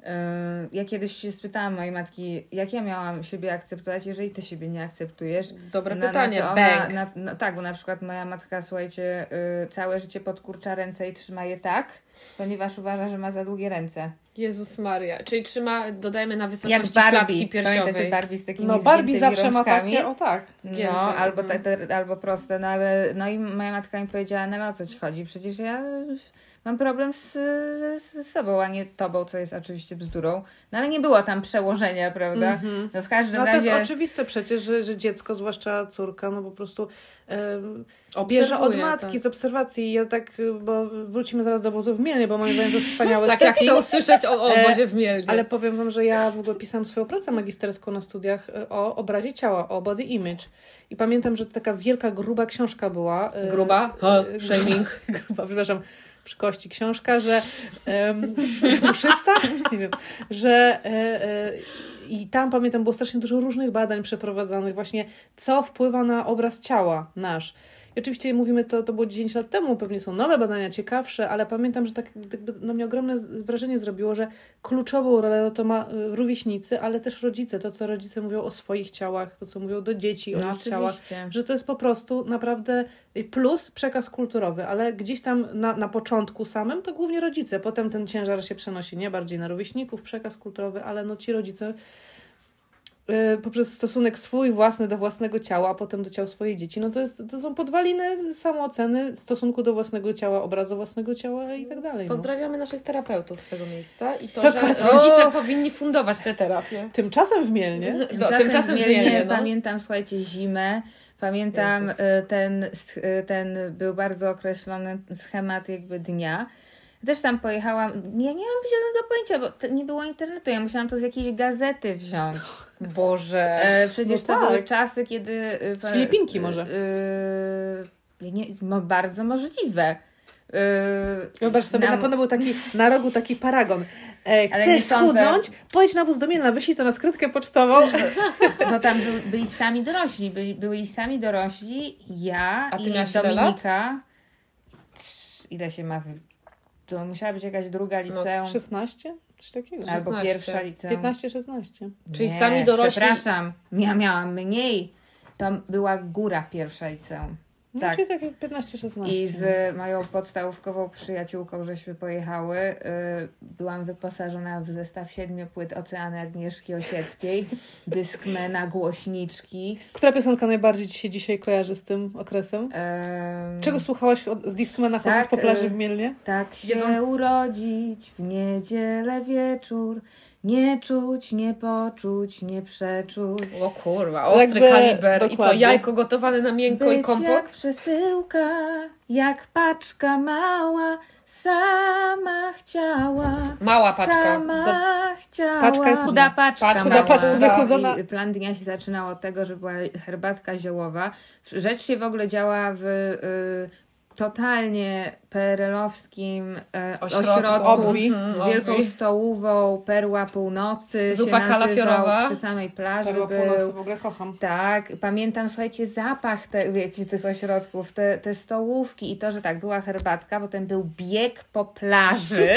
Y, Ja kiedyś się spytałam mojej matki, jak ja miałam siebie akceptować, jeżeli ty siebie nie akceptujesz. Dobre Na- na pytanie, co bang. na, no, tak, bo na przykład moja matka, słuchajcie, y, całe życie podkurcza ręce i trzyma je tak, ponieważ uważa, że ma za długie ręce. Jezus Maria. Czyli trzyma, dodajmy na Jak wysokości Barbie. klatki Pamiętacie. Barbie z takimi No Barbie zawsze ma takie, o tak. Zgięte, No, albo, mhm. te, te, albo proste, no ale no i moja matka mi powiedziała, no o co ci chodzi? Przecież ja mam problem z, z sobą, a nie tobą, co jest oczywiście bzdurą. No ale nie było tam przełożenia, prawda? Mhm. No w każdym No to razie... jest oczywiste przecież, że, że dziecko, zwłaszcza córka, no po prostu em, bierze od Obserwuję, matki, tak. z obserwacji. Ja tak, bo wrócimy zaraz do obozu w Mielnie, bo moim zdaniem to jest wspaniałe Tak, jak chcę usłyszeć o E, obozie w Mielnie. Ale powiem Wam, że ja w ogóle pisałam swoją pracę magisterską na studiach y, o obrazie ciała, o body image. I pamiętam, że to taka wielka, gruba książka była. y, Gruba? Ha, shaming. Gruba, przepraszam, przy kości książka, że puszysta? Nie wiem, że e, e, i tam pamiętam było strasznie dużo różnych badań przeprowadzonych właśnie, co wpływa na obraz ciała nasz. I oczywiście mówimy to, to było 10 lat temu, pewnie są nowe badania, ciekawsze, ale pamiętam, że tak jakby na mnie ogromne wrażenie zrobiło, że kluczową rolę no to ma y, rówieśnicy, ale też rodzice, to co rodzice mówią o swoich ciałach, to co mówią do dzieci o No ich ciałach że to jest po prostu naprawdę plus przekaz kulturowy, ale gdzieś tam na, na początku samym to głównie rodzice, potem ten ciężar się przenosi nie bardziej na rówieśników, przekaz kulturowy, ale no ci rodzice y, poprzez stosunek swój własny do własnego ciała, a potem do ciał swojej dzieci, no to, jest, to są podwaliny samooceny, stosunku do własnego ciała, obrazu własnego ciała i tak dalej. No. Pozdrawiamy naszych terapeutów z tego miejsca i to, Dokładnie. że rodzice powinni fundować te terapie. Tymczasem w Mielnie Tymczasem, tymczasem w Mielnie, Mielnie, no. pamiętam, słuchajcie, zimę. Pamiętam Jezus. y, ten, y, ten był bardzo określony schemat jakby dnia. Też tam pojechałam, ja nie mam zielonego pojęcia, bo nie było internetu, ja musiałam to z jakiejś gazety wziąć. Boże. E, przecież No to tak. były czasy, kiedy... y, Z Filipinki może. y, nie, no, bardzo możliwe. Y, Wyobraź sobie, nam- na pewno był taki na rogu taki paragon. E, chcesz sądzę- schudnąć? Pojedź na wóz do Mielna, wyślij to na skrytkę pocztową. No tam byli, byli sami dorośli, byli, byli sami dorośli, ja A ty i ile Dominika. Trz- Ile się ma? To musiała być jakaś druga liceum, 16? Coś takiego. albo 16. pierwsza liceum. 15-16. Czyli Nie, sami dorośli- Przepraszam, ja miałam mniej. Tam była góra pierwsza liceum. No, Tak. Czyli takie 15-16. I z moją podstawówkową przyjaciółką żeśmy pojechały. y, Byłam wyposażona w zestaw siedmiu płyt Oceany Agnieszki Osieckiej, Discmana, głośniczki. Która piosenka najbardziej Ci się dzisiaj kojarzy z tym okresem? em, Czego słuchałaś od, z Discmana chodząc Tak, po plaży y- w Mielnie? Tak się Jedząc- urodzić w niedzielę wieczór, nie czuć, nie poczuć, nie przeczuć. O kurwa, ostry Jakby- kaliber. I co, dokładnie. jajko gotowane na miękko i Być kompot? jak przesyłka, jak paczka mała, sama chciała. Mała paczka. Sama chciała. Paczka jest chuda paczka. Paczka mała. paczka wychudzona. I plan dnia się zaczynał od tego, że była herbatka ziołowa. Rzecz się w ogóle działa w y, totalnie perelowskim y, Ośrodku. ośrodku, Obwi. Z wielką obwi. stołówą Perła Północy Zupa się nazywał, kalafiorowa. przy samej plaży Perła był. Północy w ogóle kocham. Tak, pamiętam, słuchajcie, zapach te, wiecie, tych ośrodków, te, te stołówki i to, że tak, była herbatka, potem był bieg po plaży.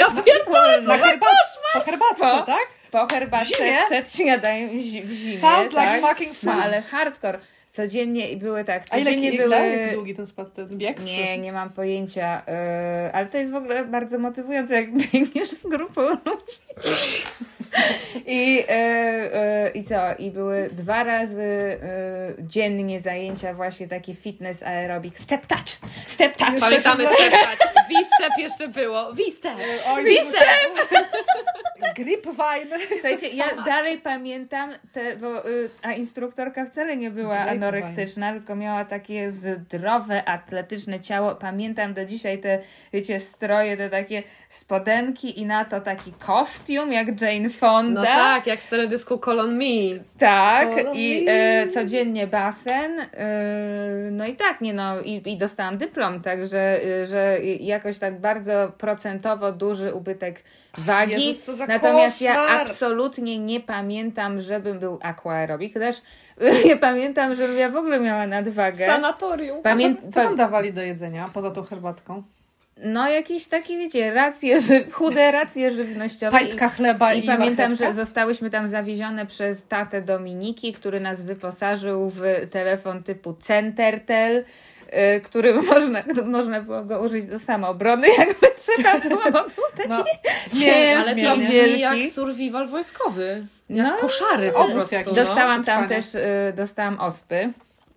Na herbat, po herbatce, Po- tak? Po herbatce zimie? przed śniadaniem w, zi- w zimie. Sounds tak? like fucking No fun. ale hardcore. Codziennie i były tak, A ile, codziennie były... jak długi ten spad, ten bieg? Nie, nie mam pojęcia, yy, ale to jest w ogóle bardzo motywujące, jak biegniesz z grupą ludzi. I, yy, yy, I co? I były dwa razy yy, dziennie zajęcia właśnie takie fitness aerobik. Step touch! Step touch! Pamiętamy step Wistep jeszcze było. Wistep. Oj, Wistep! Gripvine. Słuchajcie, ja dalej pamiętam, te, bo, y, a instruktorka wcale nie była anorektyczna, tylko miała takie zdrowe, atletyczne ciało. Pamiętam do dzisiaj te, wiecie, stroje, te takie spodenki i na to taki kostium jak Jane Fonda. No tak, jak z teledysku Colon Me. Tak, Follow i me. e, codziennie basen. E, no i tak, nie no, i, i dostałam dyplom, także e, że jakoś tak bardzo procentowo duży ubytek wagi. Jezus, co za Natomiast ja koszmar. absolutnie nie pamiętam, żebym był aquaerobik, też nie pamiętam, żebym ja w ogóle miała nadwagę. Sanatorium. Pamię- Co, co tam dawali do jedzenia, poza tą herbatką? No jakieś takie, wiecie, racje, ży- chude racje żywnościowe. I- Pajtka chleba i, I pamiętam, marchewka? że zostałyśmy tam zawiezione przez tatę Dominiki, który nas wyposażył w telefon typu Centertel. y, który można, można było go użyć do samoobrony, jakby trzeba było, bo był taki No, ciężki, Ale to brzmi wielki. jak survival wojskowy. Jak No, koszary po prostu. jakiś. no. Dostałam tam też, y, dostałam ospy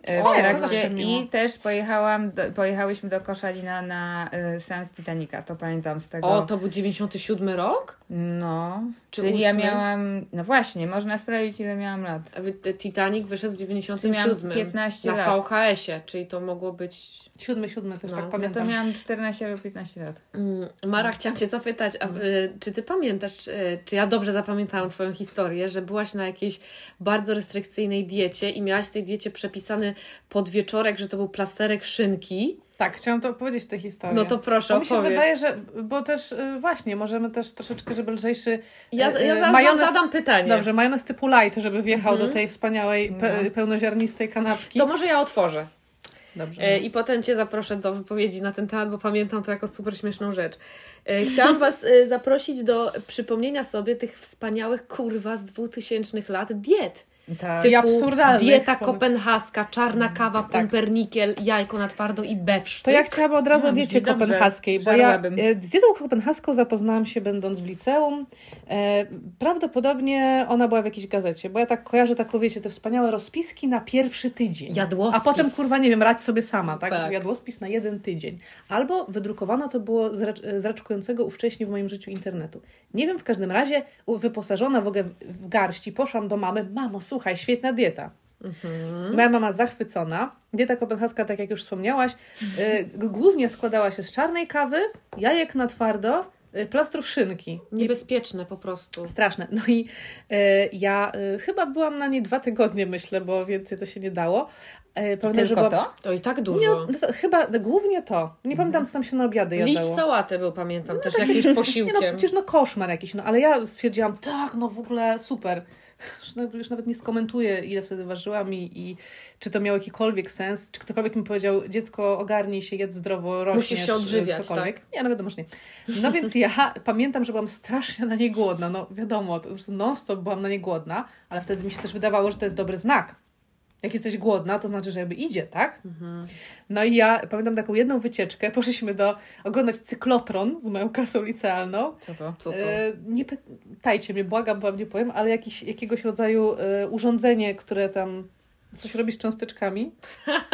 w O, to trakcie i też pojechałam, do, pojechałyśmy do Koszalina na y, seans Titanica, to pamiętam z tego. O, to był 97 rok? No, Czy czyli ja ósmy? miałam, no właśnie, można sprawdzić ile miałam lat. A Titanic wyszedł w Miałam 97. 15 na lat. VHS-ie, czyli to mogło być... Siódmy, siódmy też No. tak pamiętam. to miałam 14 albo 15 lat. Mm, Mara, chciałam Cię zapytać, a, y, czy Ty pamiętasz, czy, czy ja dobrze zapamiętałam Twoją historię, że byłaś na jakiejś bardzo restrykcyjnej diecie i miałaś w tej diecie przepisany podwieczorek, że to był plasterek szynki? Tak, chciałam to opowiedzieć tę historię. No to proszę, Bo mi się opowiedz. wydaje, że, bo też y, właśnie, możemy też troszeczkę, żeby lżejszy Ja, y, ja zaraz majonez- zadam pytanie. Dobrze, majonez typu light, żeby wjechał Mhm. do tej wspaniałej, pe, No. pełnoziarnistej kanapki. To może ja otworzę. Dobrze. E, I potem Cię zaproszę do wypowiedzi na ten temat, bo pamiętam to jako super śmieszną rzecz. E, Chciałam Was e, zaprosić do przypomnienia sobie tych wspaniałych kurwa z 2000 lat diet. Tak. Ty- absurdalnych Dieta kopenhaska, czarna kawa, Tak. pumpernikiel, jajko na twardo i bewsztyk. To ja chciałabym od razu No, o diecie kopenhaskiej, bo ja z dietą kopenhaską zapoznałam się będąc w liceum. E, prawdopodobnie ona była w jakiejś gazecie, bo ja tak kojarzę taką, wiecie, te wspaniałe rozpiski na pierwszy tydzień. Jadłospis. A potem, kurwa, nie wiem, radź sobie sama, tak? Tak. Jadłospis na jeden tydzień. Albo wydrukowana to było z, racz- z raczkującego ówcześnie w moim życiu internetu. Nie wiem, w każdym razie wyposażona w ogóle w- garści, poszłam do mamy, mamo, słuchaj, świetna dieta. Mhm. Moja mama zachwycona. Dieta kopenhaska, tak jak już wspomniałaś, g- głównie składała się z czarnej kawy, jajek na twardo, plastrów szynki. Niebezpieczne po prostu. Straszne. No i y, ja y, chyba byłam na niej dwa tygodnie, myślę, bo więcej to się nie dało. Y, pamiętam, Tylko byłam- to? To i tak Nie, dużo. no to, chyba głównie to. Nie pamiętam, co tam się na obiady Liść jadało. sałaty był, pamiętam, też jakimś Nie no, posiłkiem. przecież no koszmar jakiś, no ale ja stwierdziłam, tak, no w ogóle super. Już nawet- nie skomentuję, ile wtedy ważyłam i, i czy to miało jakikolwiek sens, czy ktokolwiek mi powiedział, dziecko ogarnij się, jedz zdrowo, rośniesz, Musisz się odżywiać, tak. cokolwiek. Nie, no wiadomo, że nie. No więc ja pamiętam, że byłam strasznie na nie głodna, no wiadomo, to po prostu non-stop byłam na nie głodna, ale wtedy mi się też wydawało, że to jest dobry znak. Jak jesteś głodna, to znaczy, że jakby idzie, tak? Mhm. No i ja pamiętam taką jedną wycieczkę, poszliśmy do oglądać cyklotron z moją klasą licealną. Co to? Co to? E, nie pytajcie mnie, błagam, bo wam nie powiem, ale jakiś, jakiegoś rodzaju e, urządzenie, które tam coś robi z cząsteczkami.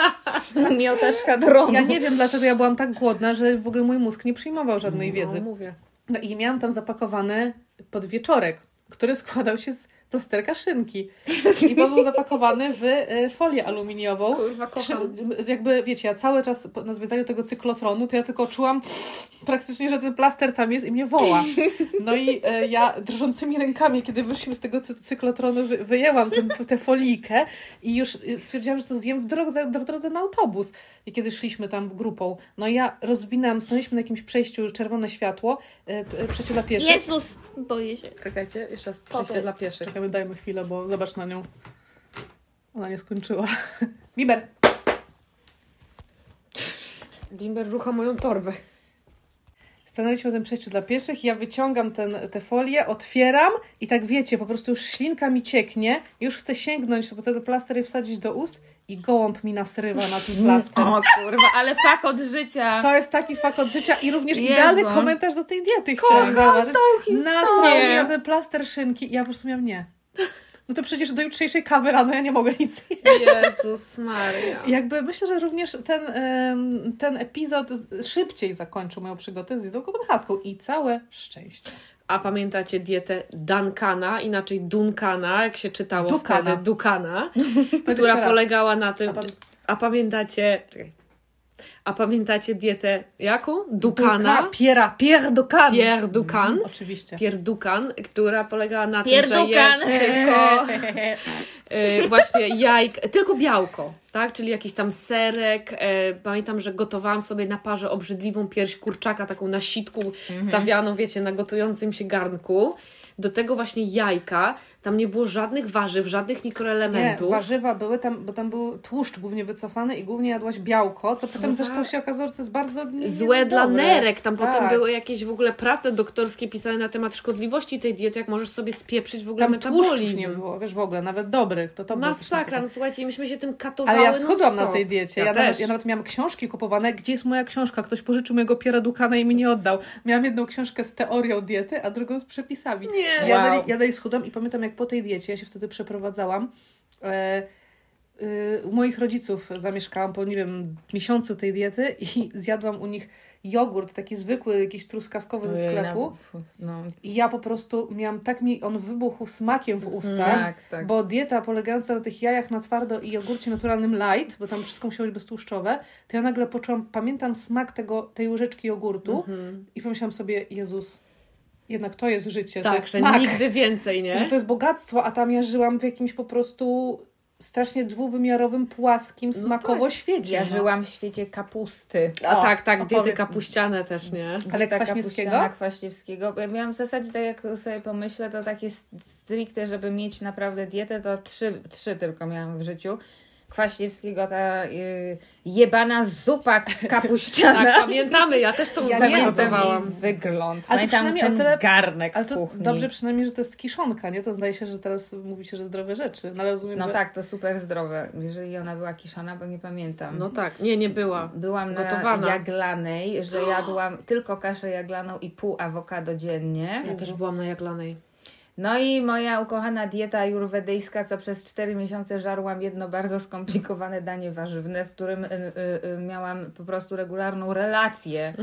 Miotaczka dronu. Ja nie wiem, dlaczego ja byłam tak głodna, że w ogóle mój mózg nie przyjmował żadnej wiedzy. No, mówię. No i miałam tam zapakowany podwieczorek, który składał się z plasterka szynki. I on był zapakowany w e, folię aluminiową. Kurwa, kocham. jakby, wiecie, ja cały czas na zwiedzaniu tego cyklotronu, to ja tylko czułam praktycznie, że ten plaster tam jest i mnie woła. No i e, ja drżącymi rękami, kiedy wyszliśmy z tego cy- cyklotronu, wy, wyjęłam ten, tę folijkę i już e, stwierdziłam, że to zjem w drodze, w drodze na autobus. I kiedy szliśmy tam grupą, no i ja rozwinęłam, stanęliśmy na jakimś przejściu, czerwone światło, przejściu dla pieszych. Jezus, boję się. Czekajcie, jeszcze raz przejście dla pieszych. Czekamy, dajmy chwilę, bo zobacz na nią. Ona nie skończyła. Biber! Bimber rucha moją torbę. Stanęliśmy na tym przejściu dla pieszych, ja wyciągam ten, tę folię, otwieram i tak wiecie, po prostu już ślinka mi cieknie, już chcę sięgnąć po ten plaster i wsadzić do ust i gołąb mi nasrywa na ten plaster. O kurwa, ale fak od życia. To jest taki fakt od życia i również Jezu. idealny komentarz do tej diety chciałam zauważyć. Nasrał mi na ten plaster szynki i ja po prostu miałam nie. No to przecież do jutrzejszej kawy rano ja nie mogę nic Jezus Maria. Jakby myślę, że również ten, ten epizod szybciej zakończył moją przygodę z dietą kopenhaską i całe szczęście. A pamiętacie dietę Duncana, inaczej Duncana, jak się czytało Dukana. wtedy, Dukana, która polegała na tym... A pan- A pamiętacie... Czekaj. A pamiętacie dietę jaką? Duka, Dukana? Piera, Pierre Ducan. Pierre Ducan. Mhm, oczywiście. Pierre Ducan, która polegała na Pierre tym, że jesz tylko y, właśnie jajk, tylko białko, tak? Czyli jakiś tam serek. E, pamiętam, że gotowałam sobie na parze obrzydliwą pierś kurczaka, taką na sitku Mhm. stawianą, wiecie, na gotującym się garnku. Do tego właśnie jajka, tam nie było żadnych warzyw, żadnych Nie, mikroelementów. warzywa były tam, bo tam był tłuszcz głównie wycofany i głównie jadłaś białko, co, Co potem za- zresztą się okazało, że to jest bardzo nie- Złe dla nerek. Tam potem Tak. były jakieś w ogóle prace doktorskie pisane na temat szkodliwości tej diety, jak możesz sobie spieprzyć w ogóle Tam metabolizm. nie było, wiesz, w ogóle, nawet dobrych, to to Masakra, no słuchajcie, myśmy się tym katowały Ale ja schudłam na tej diecie. Ja, Ja, też. nawet, ja nawet miałam książki kupowane. Gdzie jest moja książka? Ktoś pożyczył mojego Piera Dukana i mi nie oddał. Miałam jedną książkę z teorią diety, a drugą z przepisami. Nie. Ja, Wow. dalej, ja dalej schudłam i pamiętam, jak po tej diecie, ja się wtedy przeprowadzałam. E, y, u moich rodziców zamieszkałam po, nie wiem, miesiącu tej diety i zjadłam u nich jogurt, taki zwykły, jakiś truskawkowy ze sklepu. No, I ja po prostu miałam, tak mi on wybuchł smakiem w ustach. tak, tak. Bo dieta polegająca na tych jajach na twardo i jogurcie naturalnym light, bo tam wszystko musiało być beztłuszczowe, to ja nagle poczułam, pamiętam smak tego, tej łyżeczki jogurtu Mhm. i pomyślałam sobie, Jezus, jednak to jest życie, to Tak, jest że smak, nigdy więcej, nie? że to jest bogactwo, a tam ja żyłam w jakimś po prostu strasznie dwuwymiarowym, płaskim smakowo świecie. Ja no. żyłam w świecie kapusty. A O, tak, tak, diety kapuściane też, nie? Ale Taka Kwaśniewskiego? Kwaśniewskiego. Ja miałam w zasadzie, tak jak sobie pomyślę, to takie stricte, żeby mieć naprawdę dietę, to trzy, trzy tylko miałam w życiu. Kwaśniewskiego, ta y, jebana zupa kapuściana. Tak, pamiętamy, ja też to Ja jej wygląd. Ale Pamiętam przynajmniej o ten tyle- garnek Ale w to kuchni. dobrze przynajmniej, że to jest kiszonka, nie? To zdaje się, że teraz mówicie, że zdrowe rzeczy. No ale rozumiem, No że... tak, to super zdrowe. Jeżeli ona była kiszona, bo nie pamiętam. No tak, nie, nie była. Byłam Gotowana. na jaglanej, że jadłam tylko kaszę jaglaną i pół awokado dziennie. Ja też byłam na jaglanej. No i moja ukochana dieta ajurwedyjska, co przez 4 miesiące żarłam jedno bardzo skomplikowane danie warzywne, z którym y, y, y, miałam po prostu regularną relację.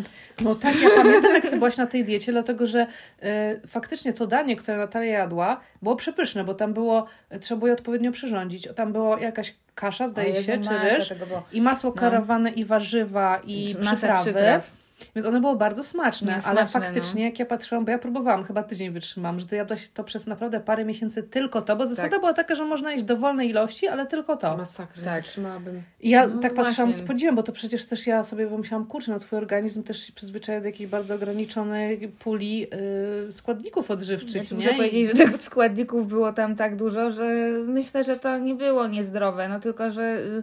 No tak, ja pamiętam, jak ty byłaś na tej diecie, dlatego że e, faktycznie to danie, które Natalia jadła, było przepyszne, bo tam było, trzeba było je odpowiednio przyrządzić. Tam była jakaś kasza, zdaje Jezu, się, czy ryż, było. i masło No. klarowane, i warzywa, i Masa przyprawy. przypraw. Więc one były bardzo smaczne, No, ale smaczne, faktycznie, jak ja patrzyłam, bo ja próbowałam, chyba tydzień wytrzymałam, że ty jadłaś to przez naprawdę parę miesięcy tylko to, bo zasada Tak. była taka, że można jeść dowolnej ilości, ale tylko to. Masakra, Tak. tak. trzymałabym. I ja No tak patrzyłam z podziwem, bo to przecież też ja sobie pomyślałam, kurczę, no twój organizm też się przyzwyczaja do jakiejś bardzo ograniczonej puli y, składników odżywczych, Znaczy, nie? muszę powiedzieć, że tych składników było tam tak dużo, że myślę, że to nie było niezdrowe, no tylko, że y,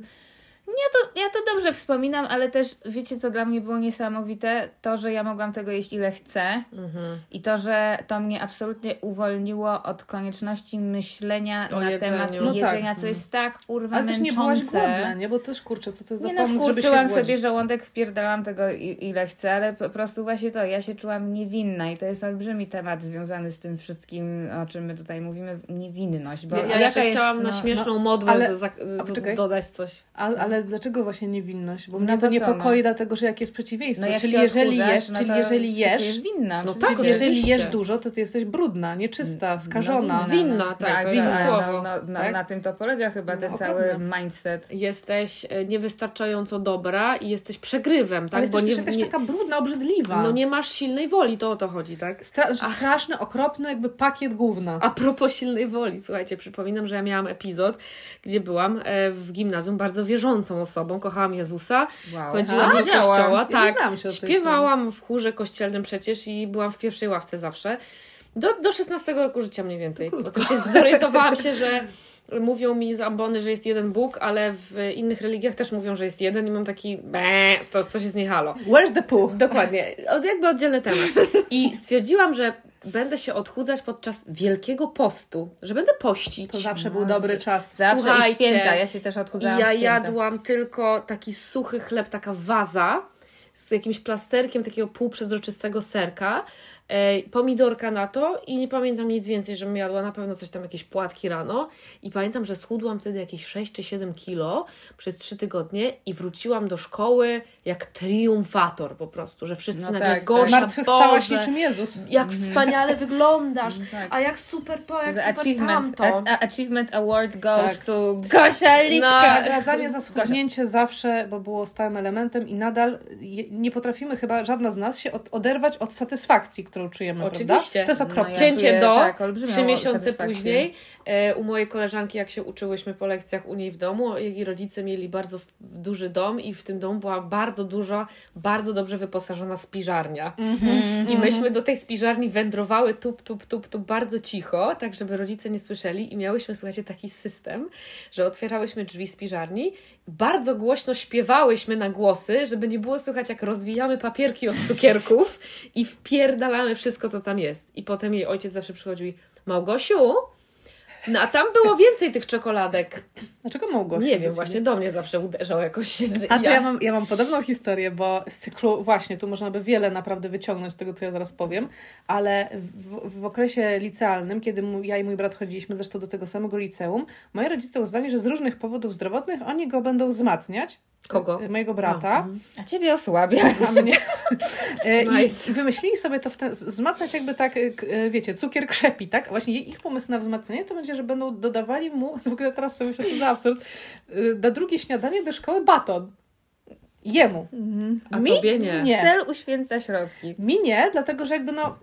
ja to, ja to dobrze wspominam, ale też wiecie, co dla mnie było niesamowite? To, że ja mogłam tego jeść ile chcę Mhm. i to, że to mnie absolutnie uwolniło od konieczności myślenia O na jedzeniu. temat No tak. jedzenia, co jest tak kurwa Ale też nie byłaś głodna, nie? Bo też, kurczę, co to za Nie no, pomysł, żeby się skurczyłam sobie żołądek, wpierdalam tego ile chcę, ale po prostu właśnie to, ja się czułam niewinna i to jest olbrzymi temat związany z tym wszystkim, o czym my tutaj mówimy, niewinność. Bo Ja, ja jaka jeszcze jest, chciałam na no, śmieszną modłę ale- za, a poczekaj. dodać coś. A, ale dlaczego właśnie niewinność? Bo No mnie to bo co, niepokoi, no? dlatego że jak jest przeciwieństwo. No jak czyli jeżeli jesz, no czyli to jeżeli jesz, winna. No oczywiście. tak, jeżeli jesz dużo, to ty jesteś brudna, nieczysta, skażona. No, Winna, tak, to winna, jest no, słowo. No, no, Tak? Na tym to polega chyba ten No, cały mindset. Jesteś e, niewystarczająco dobra i jesteś przegrywem, tak? Ale Bo jesteś nie, jakaś nie, taka brudna, obrzydliwa. no nie masz silnej woli, to o to chodzi, tak? Stra- straszny, okropny jakby pakiet gówna. A propos silnej woli, słuchajcie, przypominam, że ja miałam epizod, gdzie byłam e, w gimnazjum bardzo wierzącą osobą, kochałam Jezusa, Wow. chodziłam do kościoła, tak, śpiewałam w chórze kościelnym przecież i byłam w pierwszej ławce zawsze, do, do 16 roku życia mniej więcej. Krótko. Potem się zorientowałam się, że mówią mi z ambony, że jest jeden Bóg, ale w innych religiach też mówią, że jest jeden i mam taki, to coś jest nie halo. Where's the poo? Dokładnie, od, jakby oddzielny temat. I stwierdziłam, że będę się odchudzać podczas Wielkiego Postu, że będę pościć. To zawsze był dobry czas. Zawsze Słuchajcie, i święta. Ja się też I odchudzałam ja jadłam tylko taki suchy chleb, taka waza z jakimś plasterkiem takiego półprzezroczystego serka, pomidorka na to i nie pamiętam nic więcej, żebym jadła na pewno coś tam, jakieś płatki rano i pamiętam, że schudłam wtedy jakieś 6 czy 7 kilo przez 3 tygodnie i wróciłam do szkoły jak triumfator po prostu, że wszyscy No nagle tak, Gosia, Zmartwychwstałaś Boże, niczym Jezus. jak wspaniale wyglądasz, Tak. a jak super to, jak The super achievement, tamto. a, a- achievement Award goes Tak. to Gosia Lipka. Nagradzanie za schudnięcie zawsze, bo było stałym elementem i nadal je, nie potrafimy chyba żadna z nas się od, oderwać od satysfakcji, którą czujemy, Oczywiście. prawda? To jest No okropne. ja Cięcie czuję, do tak, trzy miesiące później e, u mojej koleżanki, jak się uczyłyśmy po lekcjach u niej w domu, jej rodzice mieli bardzo duży dom i w tym domu była bardzo duża, bardzo dobrze wyposażona spiżarnia. Mhm. I myśmy do tej spiżarni wędrowały tup, tup, tup, tup bardzo cicho, tak żeby rodzice nie słyszeli i miałyśmy, słuchajcie, taki system, że otwierałyśmy drzwi spiżarni, bardzo głośno śpiewałyśmy na głosy, żeby nie było słychać jak rozwijamy papierki od cukierków i wpierdalamy wszystko, co tam jest. I potem jej ojciec zawsze przychodził i Małgosiu, no a tam było więcej tych czekoladek. Dlaczego Małgosia? Nie wiem, właśnie do mnie zawsze uderzał jakoś. A to ja mam, ja mam podobną historię, bo z cyklu, właśnie, tu można by wiele naprawdę wyciągnąć z tego, co ja zaraz powiem, ale w, w okresie licealnym, kiedy mój, ja i mój brat chodziliśmy zresztą do tego samego liceum, moi rodzice uznali, że z różnych powodów zdrowotnych oni go będą wzmacniać. Kogo? e, Mojego A, brata. mhm. A ciebie osłabia. A mnie. E, Nice. I wymyślili sobie to w ten, wzmacniać jakby tak, e, wiecie, cukier krzepi, tak? A właśnie ich pomysł na wzmacnianie to będzie, że będą dodawali mu, w ogóle teraz sobie myślę, to za absurd, na drugie śniadanie do szkoły baton. Jemu. A Mi? tobie nie. Nie. Cel uświęca środki. Mi nie, dlatego że jakby no,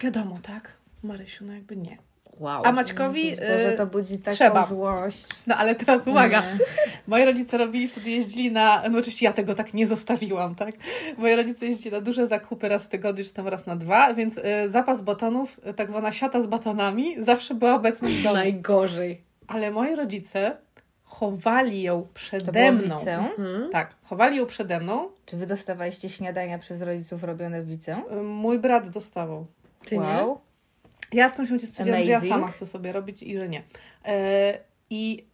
wiadomo, tak? Marysiu, no jakby nie. Wow. A Maćkowi, Boże, e, to budzi taką trzeba. złość. no ale teraz uwaga, Nie. moi rodzice robili, wtedy jeździli na, no oczywiście ja tego tak nie zostawiłam, tak? Moi rodzice jeździli na duże zakupy raz w tygodniu, czy tam raz na dwa, więc e, zapas batonów, e, tak zwana siata z batonami, zawsze była obecna w domu. Najgorzej. Ale moi rodzice chowali ją To przede było w mną. liceum? Mhm. Tak, chowali ją przede mną. Czy wy dostawaliście śniadania przez rodziców robione w liceum? Mój brat dostawał. Ty nie? Ja w tym momencie stwierdziłam, że ja Amazing. sama chcę sobie robić i że nie. E, I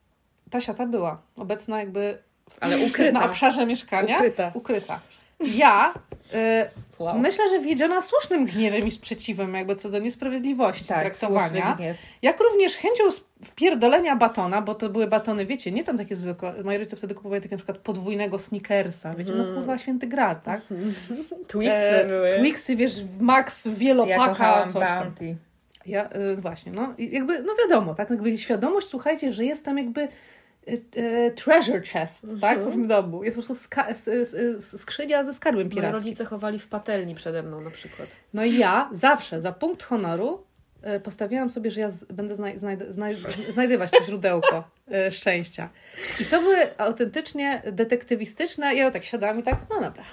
ta siata była obecna jakby Ale ukryta. na obszarze mieszkania. Ukryta. ukryta. Ja e, Wow. myślę, że wiedziona słusznym gniewem i sprzeciwem jakby co do niesprawiedliwości Tak, traktowania. Jak również chęcią wpierdolenia batona, bo to były batony, wiecie, nie tam takie zwykłe. Moi rodzice wtedy kupowali takie na przykład podwójnego sneakersa. Wiecie, no Mm. kurwa święty gral, tak? Twixy E, były. Twixy, wiesz, max, Ja wielopaka, kochałam coś tam. Bounty. Ja y, właśnie, no jakby, no wiadomo, tak, jakby świadomość, słuchajcie, że jest tam jakby y, y, treasure chest, tak, w tym domu. Jest po prostu skrzynia ze skarbem Moi pirackim. rodzice chowali w patelni przede mną na przykład. No i ja zawsze za punkt honoru y, postawiłam sobie, że ja będę znaj- znajdę- znaj- znajdywać to źródełko szczęścia. I to były autentycznie detektywistyczne. Ja tak siadałam i tak, no dobra.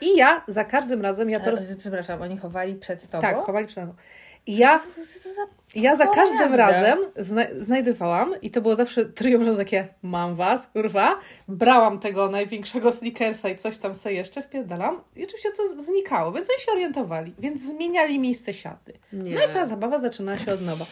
I ja za każdym razem, ja to roz... Przepraszam, oni chowali przed tobą? tak, chowali przed mną. Ja Ja za każdym razem zna znajdowałam i to było zawsze trio, takie mam was, kurwa, brałam tego największego sneakersa i coś tam sobie jeszcze wpierdalam i oczywiście to znikało, więc oni się orientowali, więc zmieniali miejsce siaty. Nie. No i cała zabawa zaczyna się od nowa.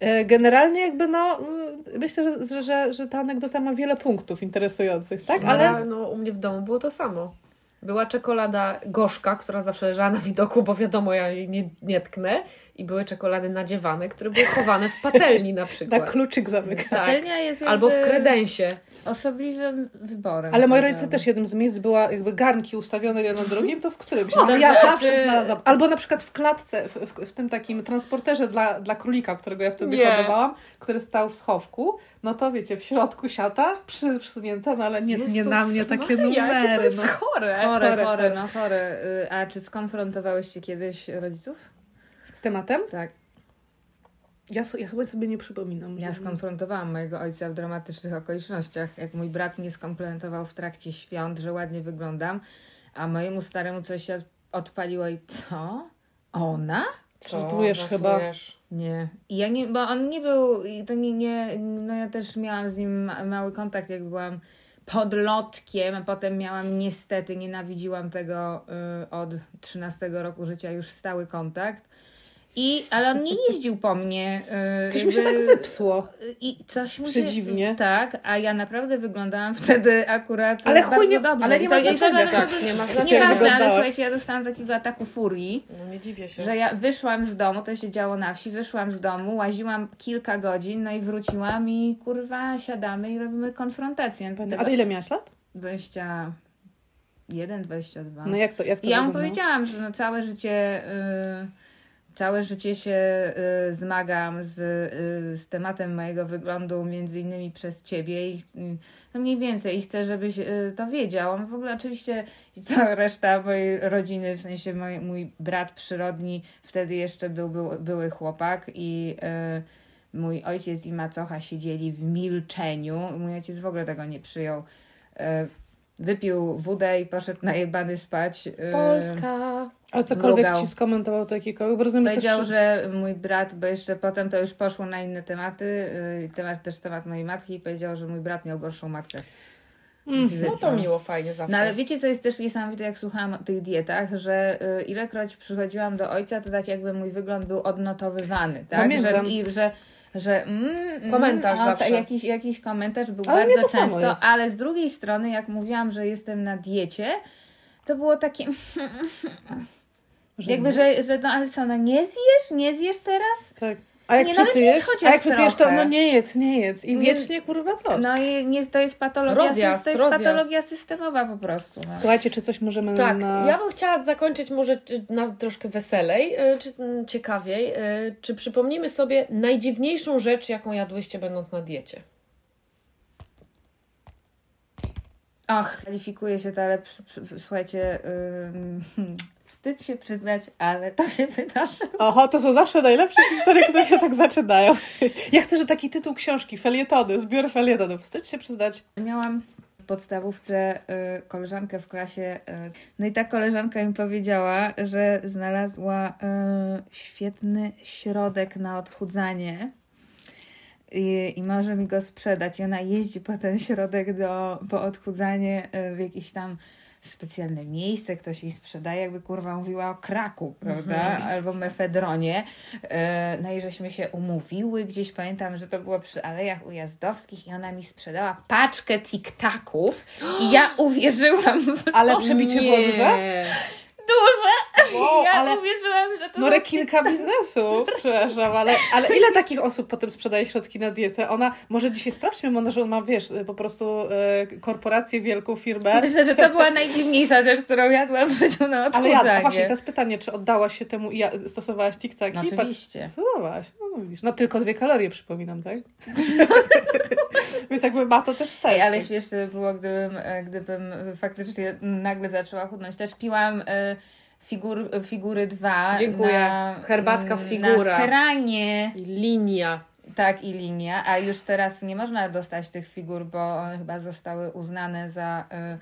E, Generalnie jakby no, mm, myślę, że, że, że ta anegdota ma wiele punktów interesujących, tak? Ale Ale no, u mnie w domu było to samo. Była czekolada gorzka, która zawsze leżała na widoku, bo wiadomo, ja jej nie, nie tknę. I były czekolady nadziewane, które były chowane w patelni na na przykład. kluczyk zamyka. Tak. Patelnia jest Albo w jakby kredensie. Osobliwym wyborem. Ale moi rodzice też jednym z miejsc była jakby garnki ustawione jedno na drugim, to w którymś. No No, ja a zawsze czy- znalazłam. Albo na przykład w klatce, w, w, w tym takim transporterze dla, dla królika, którego ja wtedy Nie. hodowałam, który stał w schowku, no to wiecie, w środku siata przy, przysunięte, no ale nie, nie na mnie takie Maria, jakie to numery. jest No. chore. Chore, Chore, chore, chore. no chore. Y, A czy skonfrontowałyście kiedyś rodziców? Tematem? Tak. Ja, so, ja chyba sobie nie przypominam. Ja skonfrontowałam mojego ojca w dramatycznych okolicznościach. Jak mój brat mnie skomplementował w trakcie świąt, że ładnie wyglądam, a mojemu staremu coś się od- odpaliło i co? Ona? Co, Żartujesz chyba. Nie. I ja nie, bo on nie był, i to nie, nie, no ja też miałam z nim ma- mały kontakt, jak byłam podlotkiem, a potem miałam niestety, nienawidziłam tego y, od 13 roku życia, już stały kontakt. I, ale on nie jeździł po mnie. y, Coś mi się tak wypsło. I coś mu się... Przedziwnie. Tak, a ja naprawdę wyglądałam wtedy akurat Ale bardzo chuj nie- dobrze. ale nie to- ma to znaczenia. nawet- Tak, nie ma znaczenia. Nieważne, ale słuchajcie, ja dostałam takiego ataku furii. No nie dziwię się. Że ja wyszłam z domu, to się działo na wsi, wyszłam z domu, łaziłam kilka godzin, no i wróciłam i kurwa siadamy i robimy konfrontację. A to ile miałaś lat? 21, 22. No jak to, jak to ja mu powiedziałam, że no całe życie y, całe życie się y, zmagam z, y, z tematem mojego wyglądu, między innymi przez ciebie i y, no mniej więcej i chcę, żebyś y, to wiedział. W ogóle oczywiście i cała reszta mojej rodziny, w sensie mój, brat przyrodni wtedy jeszcze był, był były chłopak i y, mój ojciec i macocha siedzieli w milczeniu. Mój ojciec w ogóle tego nie przyjął. Y, wypił wódę i poszedł najebany spać. y, Polska. Ale cokolwiek Mrugał. ci skomentował to jakikolwiek, bo rozumiem, że Powiedział, też... że mój brat, bo jeszcze potem to już poszło na inne tematy, yy, temat, też temat mojej matki i powiedział, że mój brat miał gorszą matkę. Mm, No to miło, fajnie zawsze. No ale wiecie, co jest też niesamowite, jak słuchałam o tych dietach, że y, ilekroć przychodziłam do ojca, to tak jakby mój wygląd był odnotowywany, tak? Że, Pamiętam. I że, że mm, mm, Komentarz a, zawsze. Jakiś, jakiś komentarz był Ale bardzo często, ale z drugiej strony, jak mówiłam, że jestem na diecie, to było takie, że jakby, nie. że, że no ale co, no nie zjesz? Nie zjesz teraz? Tak. A jak Nie, no a jak przytyjesz, to no nie jedz, nie jedz. I Nie. wiecznie kurwa co? No i nie, to jest patologia, Rozjazd, to jest rozjazd. patologia systemowa po prostu. No. Słuchajcie, czy coś możemy Tak, na... ja bym chciała zakończyć może na troszkę weselej, y, czy mm, ciekawiej. y, Czy przypomnimy sobie najdziwniejszą rzecz, jaką jadłyście będąc na diecie? Och, kwalifikuje się to, ale słuchajcie, ym, wstyd się przyznać, ale to się wydarzyło. Oho, to są zawsze najlepsze historie, które się tak zaczynają. Ja chcę, że taki tytuł książki, felietony, zbiór felietonów. Wstyd się przyznać. Miałam w podstawówce y, koleżankę w klasie, y, no i ta koleżanka mi powiedziała, że znalazła y, świetny środek na odchudzanie. I, I może mi go sprzedać. I ona jeździ po ten środek do, po odchudzanie y, w jakieś tam specjalne miejsce, ktoś jej sprzedaje, jakby kurwa mówiła o kraku, prawda? Albo mefedronie. E, No i żeśmy się umówiły gdzieś, pamiętam, że to było przy Alejach Ujazdowskich i ona mi sprzedała paczkę tiktaków i ja uwierzyłam w Ale przebicie było duże? duże. Wow, ja ale- uwierzyłam, że to No rekinka biznesu, przepraszam, ale, ale ile takich osób potem sprzedaje środki na dietę? Ona, może dzisiaj sprawdźmy, może że on ma, wiesz, po prostu e, korporację, wielką firmę. Myślę, że to była najdziwniejsza rzecz, którą jadłam w życiu na Ale odchudzanie. ja, a właśnie, teraz pytanie, czy oddałaś się temu i ja, stosowałaś tiktaki? No oczywiście. Stosowałaś, no widzisz. No tylko dwie kalorie, przypominam, tak? Więc jakby ma to też sens. Ej, ale śmieszne by było, gdybym, e, gdybym faktycznie nagle zaczęła chudnąć. Też piłam e, figur, figury 2. Dziękuję. Na, Herbatka mm, figura. Na seranie. I linia. Tak, i linia. A już teraz nie można dostać tych figur, bo one chyba zostały uznane za... e,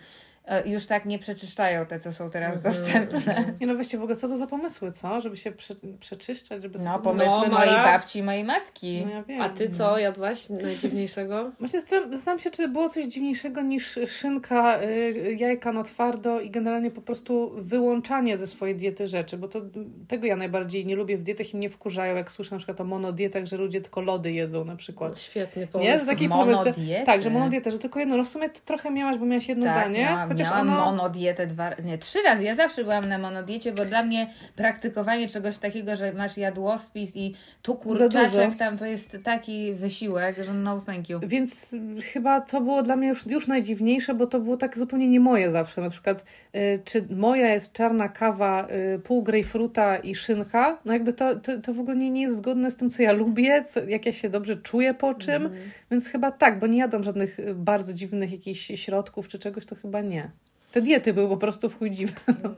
już tak nie przeczyszczają te, co są teraz Mhm, dostępne. Nie no weźcie, w ogóle co to za pomysły, co? Żeby się prze, przeczyszczać, żeby... No, pomysły No, mojej babci i mojej matki. No ja wiem. A ty co jadłaś najdziwniejszego? Właśnie zastanawiam zastanawiam się, czy było coś dziwniejszego niż szynka, y, jajka na twardo i generalnie po prostu wyłączanie ze swojej diety rzeczy, bo to tego ja najbardziej nie lubię w dietach i mnie wkurzają, jak słyszę na przykład o monodietach, że ludzie tylko lody jedzą na przykład. Świetny Nie? pomysł. Z taki pomysł, że, tak, że monodieta, że tylko jedno, no w sumie ty trochę miałaś, bo miałaś jedno Tak, danie, miałam, chociaż miałam ono... monodietę dwa, nie, trzy razy. Ja zawsze byłam na monodiecie, bo dla mnie praktykowanie czegoś takiego, że masz jadłospis i tu Za kurczaczek, tam to jest taki wysiłek, że no thank you. Więc chyba to było dla mnie już, już najdziwniejsze, bo to było tak zupełnie nie moje zawsze. Na przykład, y, czy moja jest czarna kawa, y, pół grejpfruta i szynka, no jakby to, to, to w ogóle nie, nie jest zgodne z tym, co ja lubię, co, jak ja się dobrze czuję po czym. Więc chyba tak, bo nie jadam żadnych y, bardzo dziwnych jakichś środków czy czegoś, to chyba nie. Te diety były po prostu w chuj dziwne. No,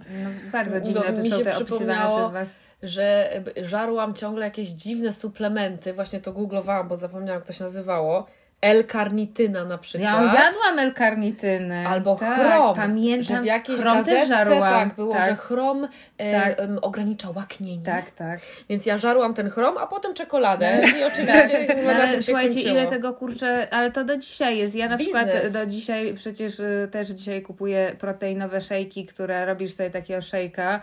bardzo No, dziwne mi są się te opisywane przez Was. że żarłam ciągle jakieś dziwne suplementy, właśnie to googlowałam, bo zapomniałam, jak to się nazywało. L-karnityna na przykład. Ja jadłam L-karnitynę. Albo tak, chrom, Pamiętam, że w jakiejś chrom gazetce tak było, tak, że chrom e, Tak. em, ogranicza łaknienie. tak, tak. Więc ja żarłam ten chrom, a potem czekoladę i oczywiście No, ale słuchajcie, kończyło. ile tego kurczę, ale to do dzisiaj jest. Ja na Biznes. przykład do dzisiaj przecież y, też dzisiaj kupuję proteinowe szejki, które robisz sobie takiego szejka.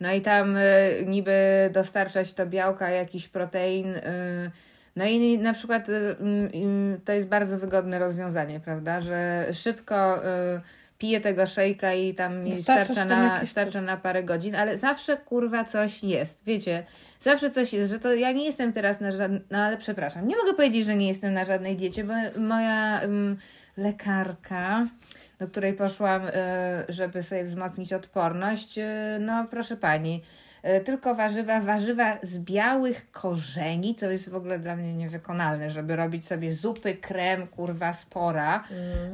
No i tam y, niby dostarczać to białka, jakiś protein. y, No i na przykład y, mm, mm, to jest bardzo wygodne rozwiązanie, prawda? Że szybko y, piję tego szejka i tam mi starcza na, starcza na parę godzin, ale zawsze kurwa coś jest, wiecie? Zawsze coś jest, że to ja nie jestem teraz na żadnej, no ale przepraszam, nie mogę powiedzieć, że nie jestem na żadnej diecie, bo moja ym, lekarka, do której poszłam, y, żeby sobie wzmocnić odporność, y, no proszę pani, tylko warzywa, warzywa z białych korzeni, co jest w ogóle dla mnie niewykonalne, żeby robić sobie zupy, krem, kurwa, spora.